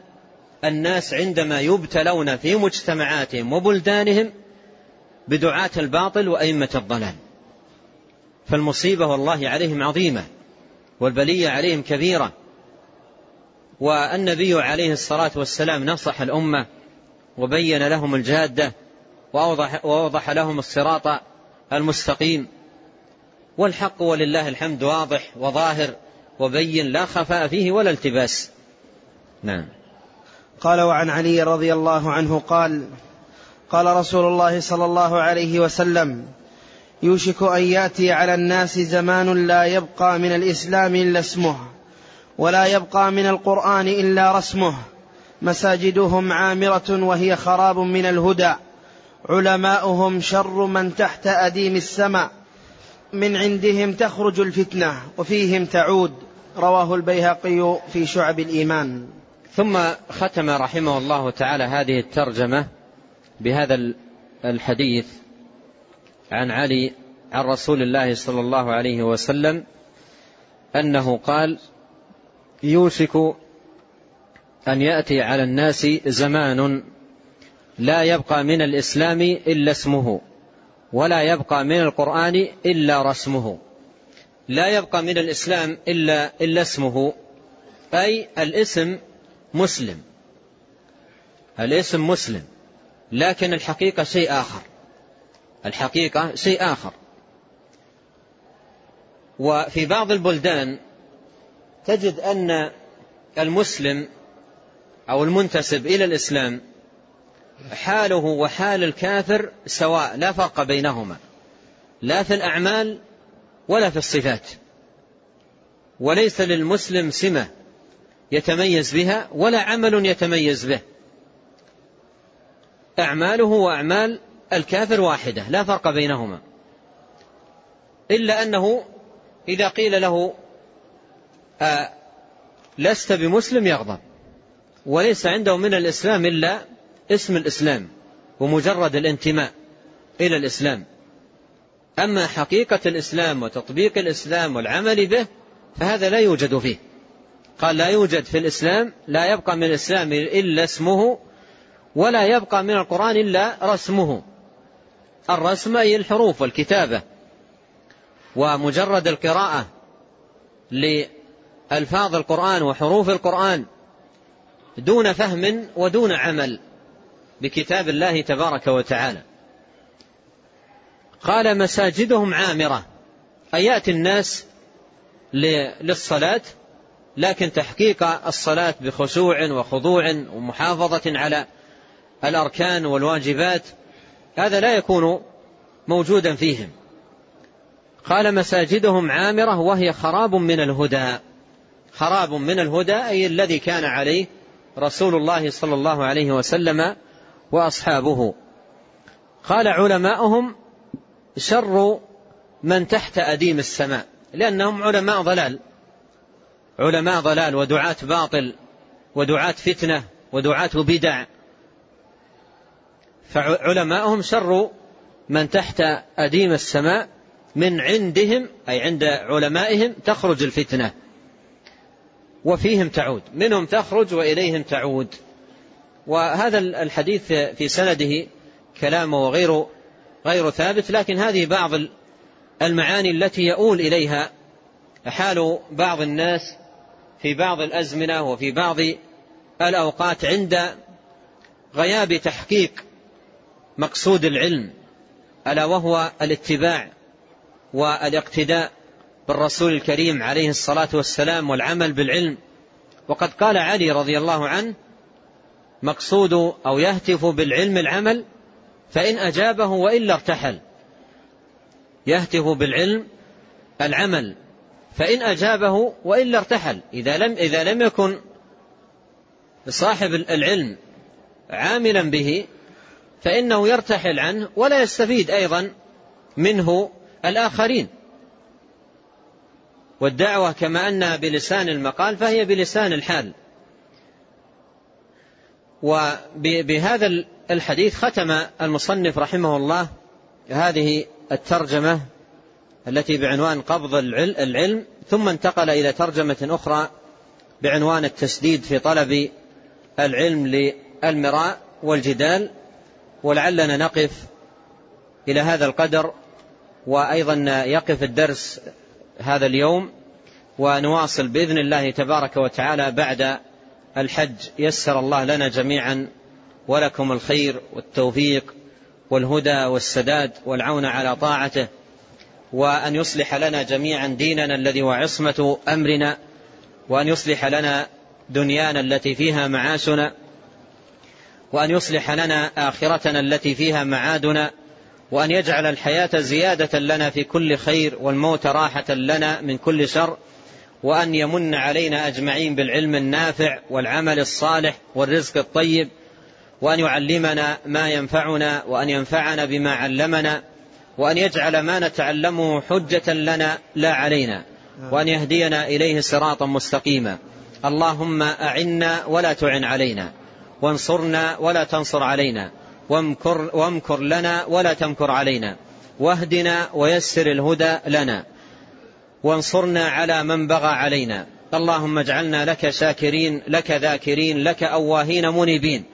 الناس عندما يبتلون في مجتمعاتهم وبلدانهم بدعاة الباطل وأئمة الضلال. فالمصيبة والله عليهم عظيمة والبلية عليهم كبيرة. والنبي عليه الصلاة والسلام نصح الأمة وبين لهم الجادة وأوضح, وأوضح لهم الصراط المستقيم. والحق ولله الحمد واضح وظاهر وبين لا خفاء فيه ولا التباس. نعم. قال وعن علي رضي الله عنه قال قال رسول الله صلى الله عليه وسلم يوشك أن يأتي على الناس زمان لا يبقى من الإسلام إلا اسمه ولا يبقى من القرآن إلا رسمه مساجدهم عامرة وهي خراب من الهدى علماؤهم شر من تحت أديم السماء من عندهم تخرج الفتنة وفيهم تعود رواه البيهقي في شعب الإيمان. ثم ختم رحمه الله تعالى هذه الترجمة بهذا الحديث عن علي عن رسول الله صلى الله عليه وسلم أنه قال يوشك أن يأتي على الناس زمان لا يبقى من الإسلام إلا اسمه. ولا يبقى من القرآن إلا رسمه. لا يبقى من الإسلام إلا إلا اسمه. أي الاسم مسلم. الاسم مسلم. لكن الحقيقة شيء آخر. الحقيقة شيء آخر. وفي بعض البلدان تجد أن المسلم أو المنتسب إلى الإسلام حاله وحال الكافر سواء لا فرق بينهما لا في الأعمال ولا في الصفات وليس للمسلم سمة يتميز بها ولا عمل يتميز به. أعماله وأعمال الكافر واحدة لا فرق بينهما. إلا أنه إذا قيل له آه لست بمسلم يغضب وليس عنده من الإسلام إلا اسم الإسلام ومجرد الانتماء إلى الإسلام. أما حقيقة الإسلام وتطبيق الإسلام والعمل به فهذا لا يوجد فيه. قال لا يوجد في الإسلام لا يبقى من الإسلام إلا اسمه ولا يبقى من القرآن إلا رسمه. الرسم أي الحروف والكتابة. ومجرد القراءة لألفاظ القرآن وحروف القرآن دون فهم ودون عمل. بكتاب الله تبارك وتعالى. قال مساجدهم عامرة. أي يأتي الناس للصلاة لكن تحقيق الصلاة بخشوع وخضوع ومحافظة على الأركان والواجبات هذا لا يكون موجودا فيهم. قال مساجدهم عامرة وهي خراب من الهدى. خراب من الهدى أي الذي كان عليه رسول الله صلى الله عليه وسلم وأصحابه. قال علماؤهم شر من تحت أديم السماء لأنهم علماء ضلال. علماء ضلال ودعاة باطل ودعاة فتنة ودعاة بدع. فعلماؤهم شر من تحت أديم السماء من عندهم أي عند علمائهم تخرج الفتنة. وفيهم تعود منهم تخرج وإليهم تعود. وهذا الحديث في سنده كلامه غير غير ثابت لكن هذه بعض المعاني التي يؤول إليها حال بعض الناس في بعض الأزمنة وفي بعض الأوقات عند غياب تحقيق مقصود العلم ألا وهو الاتباع والاقتداء بالرسول الكريم عليه الصلاة والسلام والعمل بالعلم. وقد قال علي رضي الله عنه مقصود أو يهتف بالعلم العمل فإن أجابه وإلا ارتحل يهتف بالعلم العمل فإن أجابه وإلا ارتحل إذا لم, إذا لم يكن صاحب العلم عاملا به فإنه يرتحل عنه ولا يستفيد أيضا منه الآخرين. والدعوة كما أنها بلسان المقال فهي بلسان الحال. وبهذا الحديث ختم المصنف رحمه الله هذه الترجمة التي بعنوان قبض العلم ثم انتقل إلى ترجمة أخرى بعنوان التسديد في طلب العلم للمراء والجدال. ولعلنا نقف إلى هذا القدر وأيضا يقف الدرس هذا اليوم ونواصل بإذن الله تبارك وتعالى بعد الحج يسر الله لنا جميعا ولكم الخير والتوفيق والهدى والسداد والعون على طاعته وأن يصلح لنا جميعا ديننا الذي هو عصمة أمرنا وأن يصلح لنا دنيانا التي فيها معاشنا وأن يصلح لنا آخرتنا التي فيها معادنا وأن يجعل الحياة زيادة لنا في كل خير والموت راحة لنا من كل شر وأن يمن علينا أجمعين بالعلم النافع والعمل الصالح والرزق الطيب وأن يعلمنا ما ينفعنا وأن ينفعنا بما علمنا وأن يجعل ما نتعلمه حجة لنا لا علينا وأن يهدينا إليه صراطا مستقيما. اللهم أعنا ولا تعن علينا وانصرنا ولا تنصر علينا وامكر, وامكر لنا ولا تمكر علينا واهدنا ويسر الهدى لنا. وانصرنا على من بغى علينا. اللهم اجعلنا لك شاكرين لك ذاكرين لك أواهين منيبين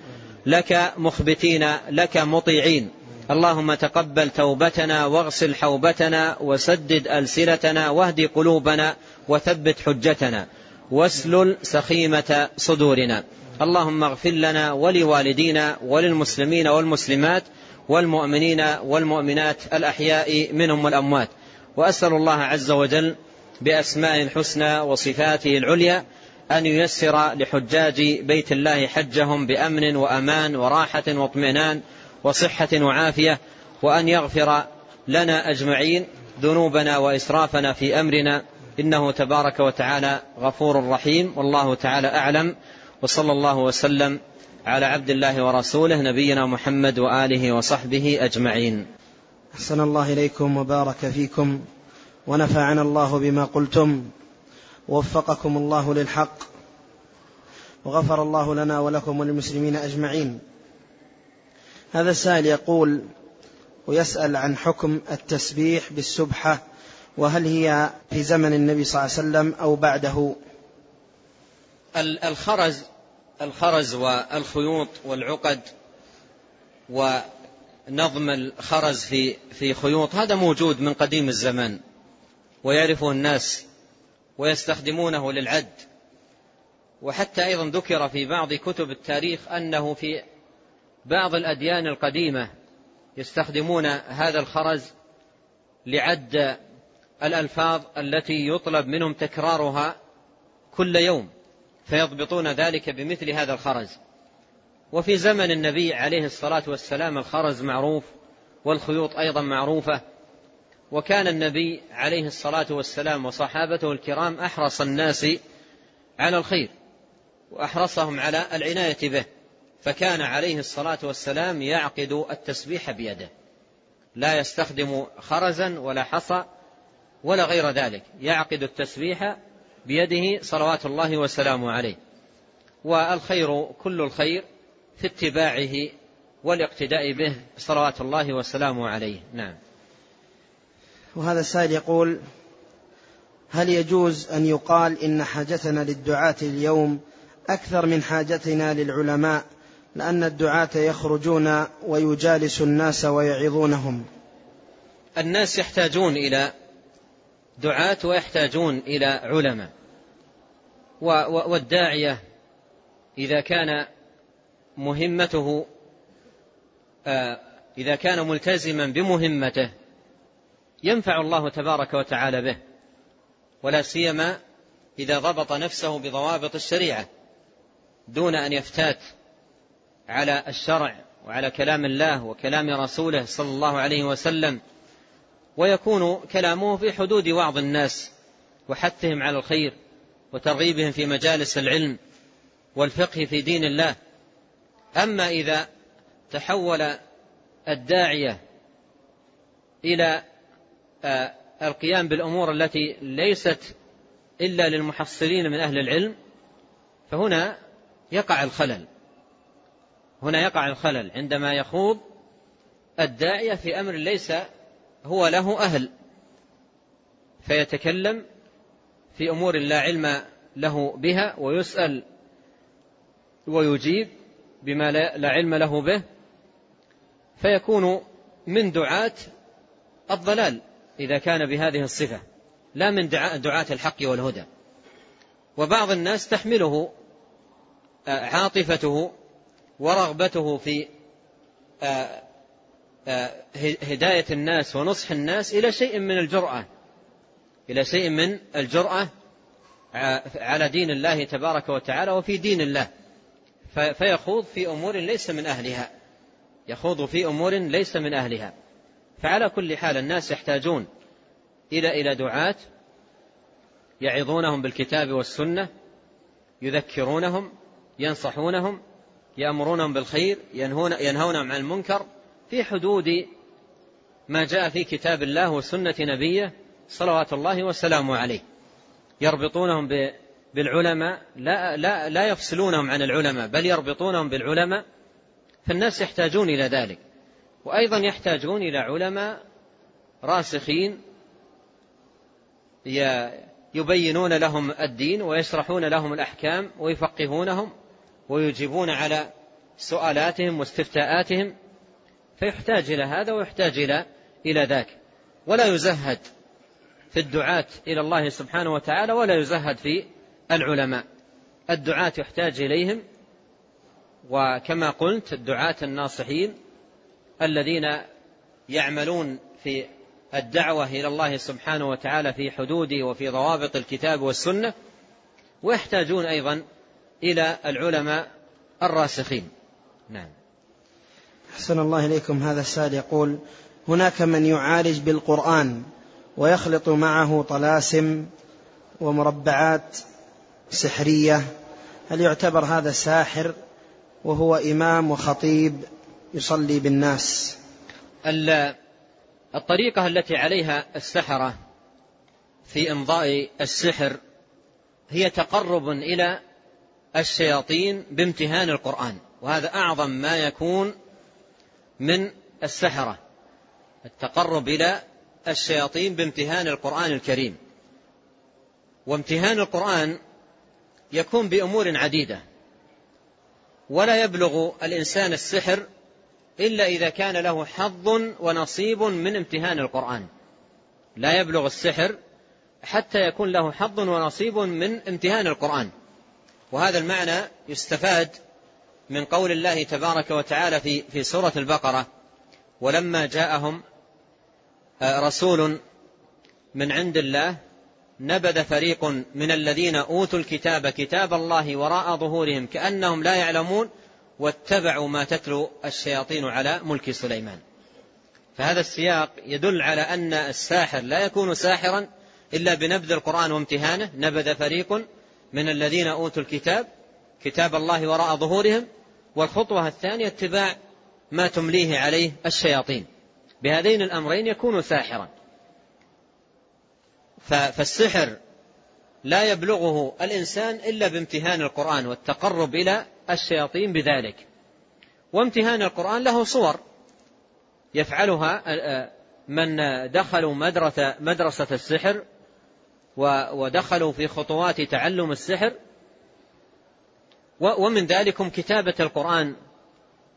لك مخبتين لك مطيعين. اللهم تقبل توبتنا واغسل حوبتنا وسدد ألسنتنا واهد قلوبنا وثبت حجتنا. واسلل سخيمة صدورنا. اللهم اغفر لنا ولوالدينا وللمسلمين والمسلمات والمؤمنين والمؤمنات الأحياء منهم والأموات. وأسأل الله عز وجل بأسماء الحسنى وصفاته العليا أن ييسر لحجاج بيت الله حجهم بأمن وأمان وراحة واطمئنان وصحة وعافية وأن يغفر لنا أجمعين ذنوبنا وإسرافنا في أمرنا. إنه تبارك وتعالى غفور رحيم. والله تعالى أعلم. وصلى الله وسلم على عبد الله ورسوله نبينا محمد وآله وصحبه أجمعين. أحسن الله إليكم وبارك فيكم ونفعنا الله بما قلتم ووفقكم الله للحق وغفر الله لنا ولكم وللمسلمين أجمعين. هذا السائل يقول ويسأل عن حكم التسبيح بالسبحة وهل هي في زمن النبي صلى الله عليه وسلم أو بعده؟ الخرز الخرز والخيوط والعقد ونظم الخرز في في خيوط. هذا موجود من قديم الزمان ويعرفه الناس ويستخدمونه للعد. وحتى أيضا ذكر في بعض كتب التاريخ أنه في بعض الأديان القديمة يستخدمون هذا الخرز لعد الألفاظ التي يطلب منهم تكرارها كل يوم فيضبطون ذلك بمثل هذا الخرز. وفي زمن النبي عليه الصلاة والسلام الخرز معروف والخيوط أيضا معروفة. وكان النبي عليه الصلاة والسلام وصحابته الكرام أحرص الناس على الخير وأحرصهم على العناية به. فكان عليه الصلاة والسلام يعقد التسبيح بيده. لا يستخدم خرزا ولا حصى ولا غير ذلك. يعقد التسبيح بيده صلوات الله وسلامه عليه. والخير كل الخير في اتباعه والاقتداء به صلوات الله وسلامه عليه. نعم. وهذا السائل يقول هل يجوز أن يقال إن حاجتنا للدعاة اليوم أكثر من حاجتنا للعلماء لأن الدعاة يخرجون ويجالس الناس ويعظونهم؟ الناس يحتاجون إلى دعاة ويحتاجون إلى علماء. والداعية إذا كان مهمته آه، إذا كان ملتزما بمهمته ينفع الله تبارك وتعالى به ولا سيما إذا ضبط نفسه بضوابط الشريعة دون أن يفتات على الشرع وعلى كلام الله وكلام رسوله صلى الله عليه وسلم ويكون كلامه في حدود وعظ الناس وحثهم على الخير وترغيبهم في مجالس العلم والفقه في دين الله. أما إذا تحول الداعية إلى آه، القيام بالأمور التي ليست إلا للمحصلين من أهل العلم فهنا يقع الخلل. هنا يقع الخلل عندما يخوض الداعية في أمر ليس هو له أهل فيتكلم في أمور لا علم له بها ويسأل ويجيب بما لا علم له به فيكون من دعاة الضلال إذا كان بهذه الصفة لا من دعاة الحق والهدى. وبعض الناس تحمله آه، عاطفته ورغبته في آه، آه، هداية الناس ونصح الناس إلى شيء من الجرأة. إلى شيء من الجرأة على دين الله تبارك وتعالى وفي دين الله. فيخوض في أمور ليس من أهلها. يخوض في أمور ليس من أهلها. فعلى كل حال الناس يحتاجون إلى إلى دعاة يعظونهم بالكتاب والسنة يذكرونهم ينصحونهم يأمرونهم بالخير ينهون ينهونهم عن المنكر في حدود ما جاء في كتاب الله وسنة نبيه صلوات الله وسلامه عليه. يربطونهم بالعلماء لا, لا, لا يفصلونهم عن العلماء بل يربطونهم بالعلماء فالناس يحتاجون إلى ذلك. وأيضا يحتاجون إلى علماء راسخين يبينون لهم الدين ويشرحون لهم الأحكام ويفقهونهم ويجيبون على سؤالاتهم واستفتاءاتهم فيحتاج إلى هذا ويحتاج إلى إلى ذاك. ولا يزهد في الدعاة إلى الله سبحانه وتعالى ولا يزهد في العلماء. الدعاة يحتاج إليهم وكما قلت الدعاة الناصحين الذين يعملون في الدعوة إلى الله سبحانه وتعالى في حدوده وفي ضوابط الكتاب والسنة ويحتاجون أيضا إلى العلماء الراسخين. نعم. أحسن الله إليكم. هذا السائل يقول هناك من يعالج بالقرآن ويخلط معه طلاسم ومربعات سحرية هل يعتبر هذا ساحر وهو إمام وخطيب يصلي بالناس؟ الطريقة التي عليها السحرة في إمضاء السحر هي تقرب إلى الشياطين بامتهان القرآن وهذا أعظم ما يكون من السحرة التقرب إلى الشياطين بامتهان القرآن الكريم. وامتهان القرآن يكون بأمور عديدة. ولا يبلغ الإنسان السحر إلا إذا كان له حظ ونصيب من امتهان القرآن. لا يبلغ السحر حتى يكون له حظ ونصيب من امتهان القرآن. وهذا المعنى يستفاد من قول الله تبارك وتعالى في في سورة البقرة ولما جاءهم آه، رسول من عند الله نبذ فريق من الذين أوتوا الكتاب كتاب الله وراء ظهورهم كأنهم لا يعلمون واتبعوا ما تتلو الشياطين على ملك سليمان. فهذا السياق يدل على أن الساحر لا يكون ساحرا إلا بنبذ القرآن وامتهانه. نبذ فريق من الذين أوتوا الكتاب كتاب الله وراء ظهورهم والخطوة الثانية اتباع ما تمليه عليه الشياطين. بهذين الأمرين يكون ساحرا. فالسحر لا يبلغه الإنسان إلا بامتهان القرآن والتقرب إلى الشياطين بذلك. وامتهان القرآن له صور يفعلها من دخلوا مدرسة, مدرسة السحر ودخلوا في خطوات تعلم السحر. ومن ذلكم كتابة القرآن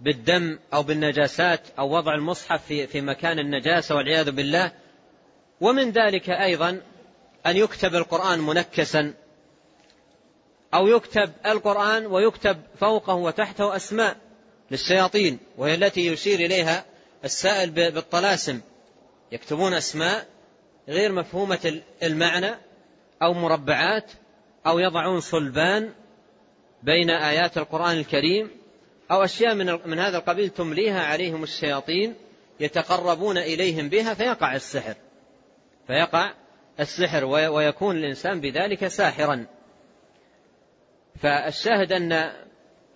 بالدم أو بالنجاسات أو وضع المصحف في, في مكان النجاسة والعياذ بالله. ومن ذلك أيضا أن يكتب القرآن منكسا أو يكتب القرآن ويكتب فوقه وتحته أسماء للشياطين وهي التي يشير إليها السائل بالطلاسم. يكتبون أسماء غير مفهومة المعنى أو مربعات أو يضعون صلبان بين آيات القرآن الكريم أو أشياء من من هذا القبيل تمليها عليهم الشياطين يتقربون إليهم بها فيقع السحر. فيقع السحر ويكون الإنسان بذلك ساحرا. فالشاهد أن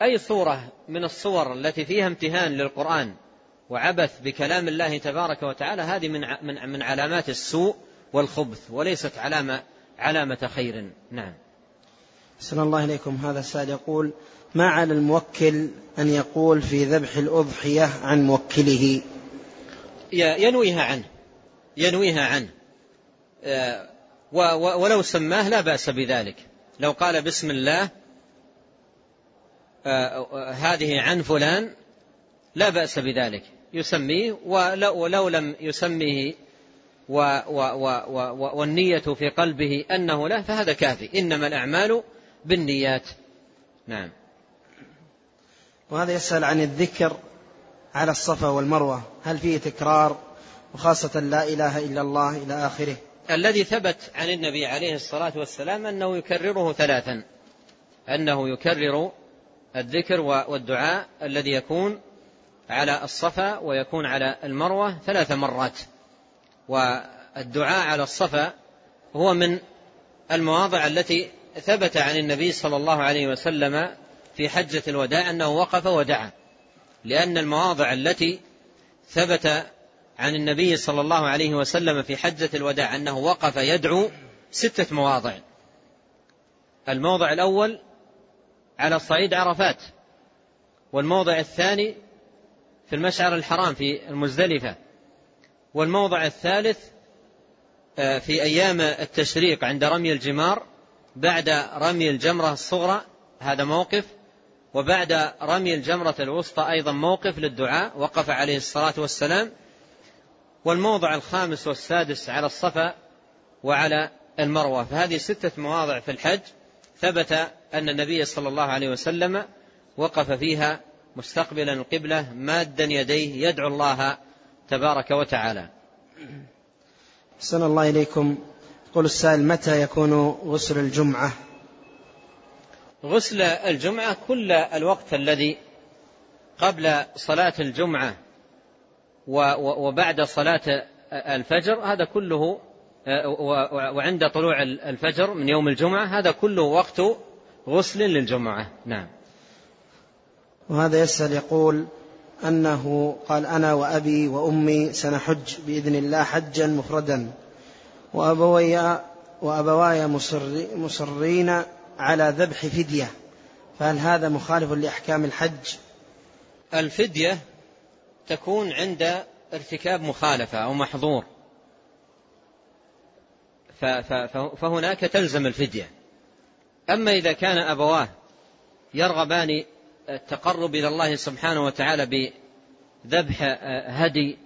أي صورة من الصور التي فيها امتهان للقرآن وعبث بكلام الله تبارك وتعالى هذه من من من علامات السوء والخبث وليست علامة علامة خير. نعم. أحسن الله إليكم. هذا السائل يقول ما على الموكل أن يقول في ذبح الأضحية عن موكله؟ ينويها عنه. ينويها عنه. ولو سماه لا بأس بذلك. لو قال بسم الله آه، هذه عن فلان لا بأس بذلك. يسميه ولو, ولو لم يسميه و و و والنية في قلبه أنه له فهذا كافي. إنما الأعمال بالنيات. نعم. وهذا يسأل عن الذكر على الصفا والمروة. هل فيه تكرار؟ وخاصة لا إله إلا الله إلى آخره. الذي ثبت عن النبي عليه الصلاة والسلام أنه يكرره ثلاثا. أنه يكرر الذكر والدعاء الذي يكون على الصفا ويكون على المروة ثلاث مرات. والدعاء على الصفا هو من المواضع التي ثبت عن النبي صلى الله عليه وسلم في حجة الوداع أنه وقف ودعا. لأن المواضع التي ثبت عن النبي صلى الله عليه وسلم في حجة الوداع أنه وقف يدعو ستة مواضع. الموضع الأول على صعيد عرفات والموضع الثاني في المشعر الحرام في المزدلفة والموضع الثالث آه، في أيام التشريق عند رمي الجمار بعد رمي الجمرة الصغرى هذا موقف وبعد رمي الجمرة الوسطى أيضا موقف للدعاء وقف عليه الصلاة والسلام والموضع الخامس والسادس على الصفا وعلى المروة. فهذه ستة مواضع في الحج. ثبت أن النبي صلى الله عليه وسلم وقف فيها مستقبلا القبلة مادا يديه يدعو الله تبارك وتعالى. سن الله إليكم. قل السائل متى يكون غسل الجمعة؟ غسل الجمعة كل الوقت الذي قبل صلاة الجمعة. وبعد صلاة الفجر هذا كله وعند طلوع الفجر من يوم الجمعة هذا كله وقت غسل للجمعة. نعم. وهذا يسأل يقول أنه قال أنا وأبي وأمي سنحج بإذن الله حجا مفردا. وأبوي وأبواي مصر مصرين على ذبح فدية. فهل هذا مخالف لأحكام الحج؟ الفدية تكون عند ارتكاب مخالفة أو محظور. فهناك تلزم الفدية. أما إذا كان أبواه يرغبان التقرب إلى الله سبحانه وتعالى بذبح هدي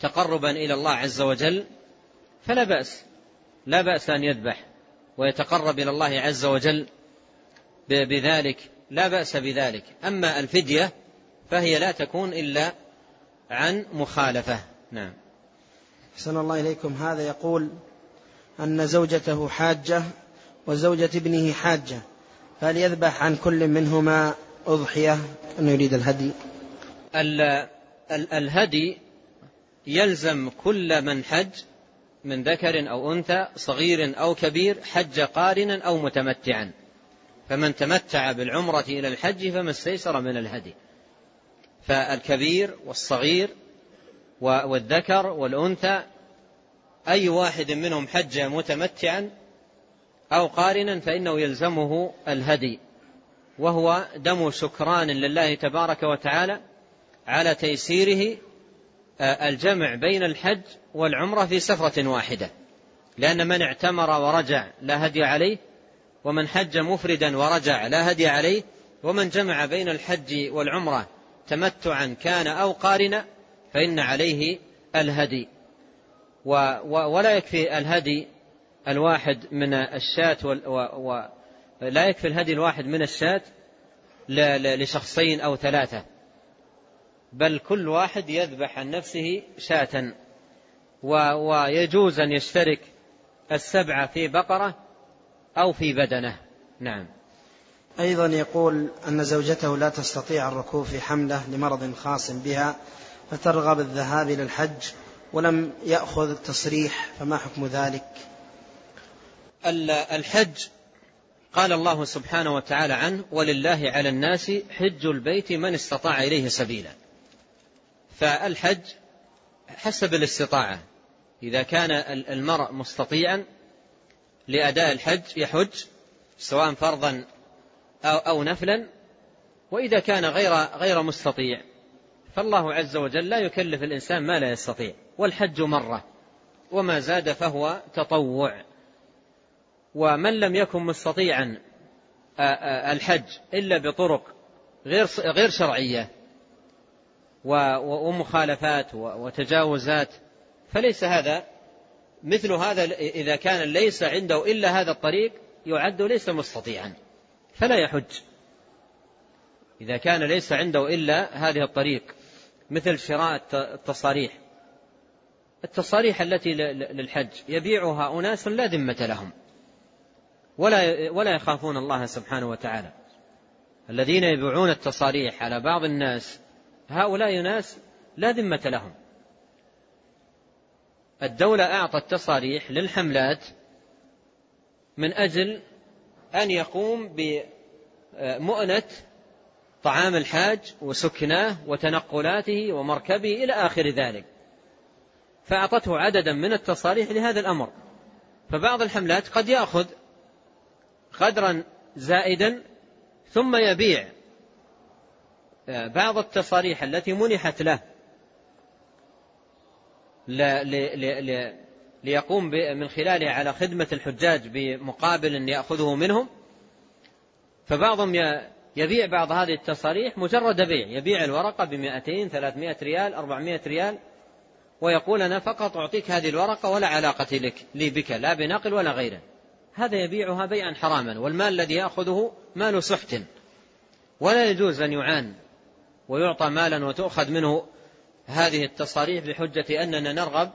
تقربا إلى الله عز وجل فلا بأس. لا بأس أن يذبح ويتقرب إلى الله عز وجل بذلك. لا بأس بذلك. أما الفدية فهي لا تكون إلا عن مخالفة. نعم. حسن الله إليكم. هذا يقول أن زوجته حاجة وزوجة ابنه حاجة فهل يذبح عن كل منهما أضحية. أنه يريد الهدي؟ الهدي يلزم كل من حج من ذكر أو أنثى صغير أو كبير حج قارنا أو متمتعا. فمن تمتع بالعمرة إلى الحج فما استيسر من الهدي. فالكبير والصغير والذكر والأنثى أي واحد منهم حج متمتعا أو قارنا فإنه يلزمه الهدي وهو دم شكران لله تبارك وتعالى على تيسيره آه، الجمع بين الحج والعمرة في سفرة واحدة لأن من اعتمر ورجع لا هدي عليه ومن حج مفردا ورجع لا هدي عليه ومن جمع بين الحج والعمرة تمتعا كان أو قارنا فإن عليه الهدي. ولا يكفي الهدي الواحد من الشاة ولا يكفي الهدي الواحد من الشاة لشخصين أو ثلاثة. بل كل واحد يذبح عن نفسه شاة. ويجوز أن يشترك السبعة في بقرة أو في بدنة. نعم. أيضا يقول أن زوجته لا تستطيع الركوب في حملة لمرض خاص بها فترغب الذهاب إلى الحج ولم يأخذ التصريح فما حكم ذلك؟ الحج قال الله سبحانه وتعالى عنه ولله على الناس حج البيت من استطاع إليه سبيلا. فالحج حسب الاستطاعة. إذا كان المرء مستطيعا لأداء الحج يحج سواء فرضا أو, أو نفلا وإذا كان غير غير مستطيع. فالله عز وجل لا يكلف الإنسان ما لا يستطيع. والحج مرة وما زاد فهو تطوع. ومن لم يكن مستطيعا الحج إلا بطرق غير غير شرعية ومخالفات وتجاوزات فليس هذا مثل هذا إذا كان ليس عنده إلا هذا الطريق يعد ليس مستطيعا. فلا يحج. إذا كان ليس عنده إلا هذه الطريق مثل شراء التصاريح. التصاريح التي للحج يبيعها أناس لا ذمة لهم. ولا ولا يخافون الله سبحانه وتعالى. الذين يبيعون التصاريح على بعض الناس هؤلاء ناس لا ذمة لهم. الدولة أعطت تصاريح للحملات من أجل أن يقوم بمؤنة طعام الحاج وسكناه وتنقلاته ومركبه إلى آخر ذلك. فأعطته عددا من التصاريح لهذا الأمر. فبعض الحملات قد يأخذ قدرا زائدا ثم يبيع. بعض التصاريح التي منحت له ليقوم من خلالها على خدمة الحجاج بمقابل يأخذه منهم. فبعضهم يبيع بعض هذه التصاريح مجرد بيع يبيع الورقة بمئتين ثلاثمائة ريال أربعمائة ريال ويقول أنا فقط أعطيك هذه الورقة ولا علاقة لك لي بك لا بنقل ولا غيره. هذا يبيعها بيعا حراما والمال الذي يأخذه مال سحت ولا يجوز أن يعان ويعطى مالا وتؤخذ منه هذه التصاريح بحجة أننا نرغب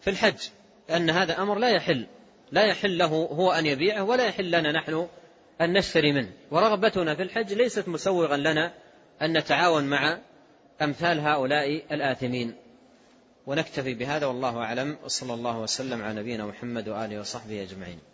في الحج. أن هذا أمر لا يحل لا يحل له هو أن يبيعه ولا يحل لنا نحن أن نشتري منه. ورغبتنا في الحج ليست مسوغا لنا أن نتعاون مع أمثال هؤلاء الآثمين. ونكتفي بهذا والله أعلم. وصلى الله وسلم على نبينا محمد وآله وصحبه أجمعين.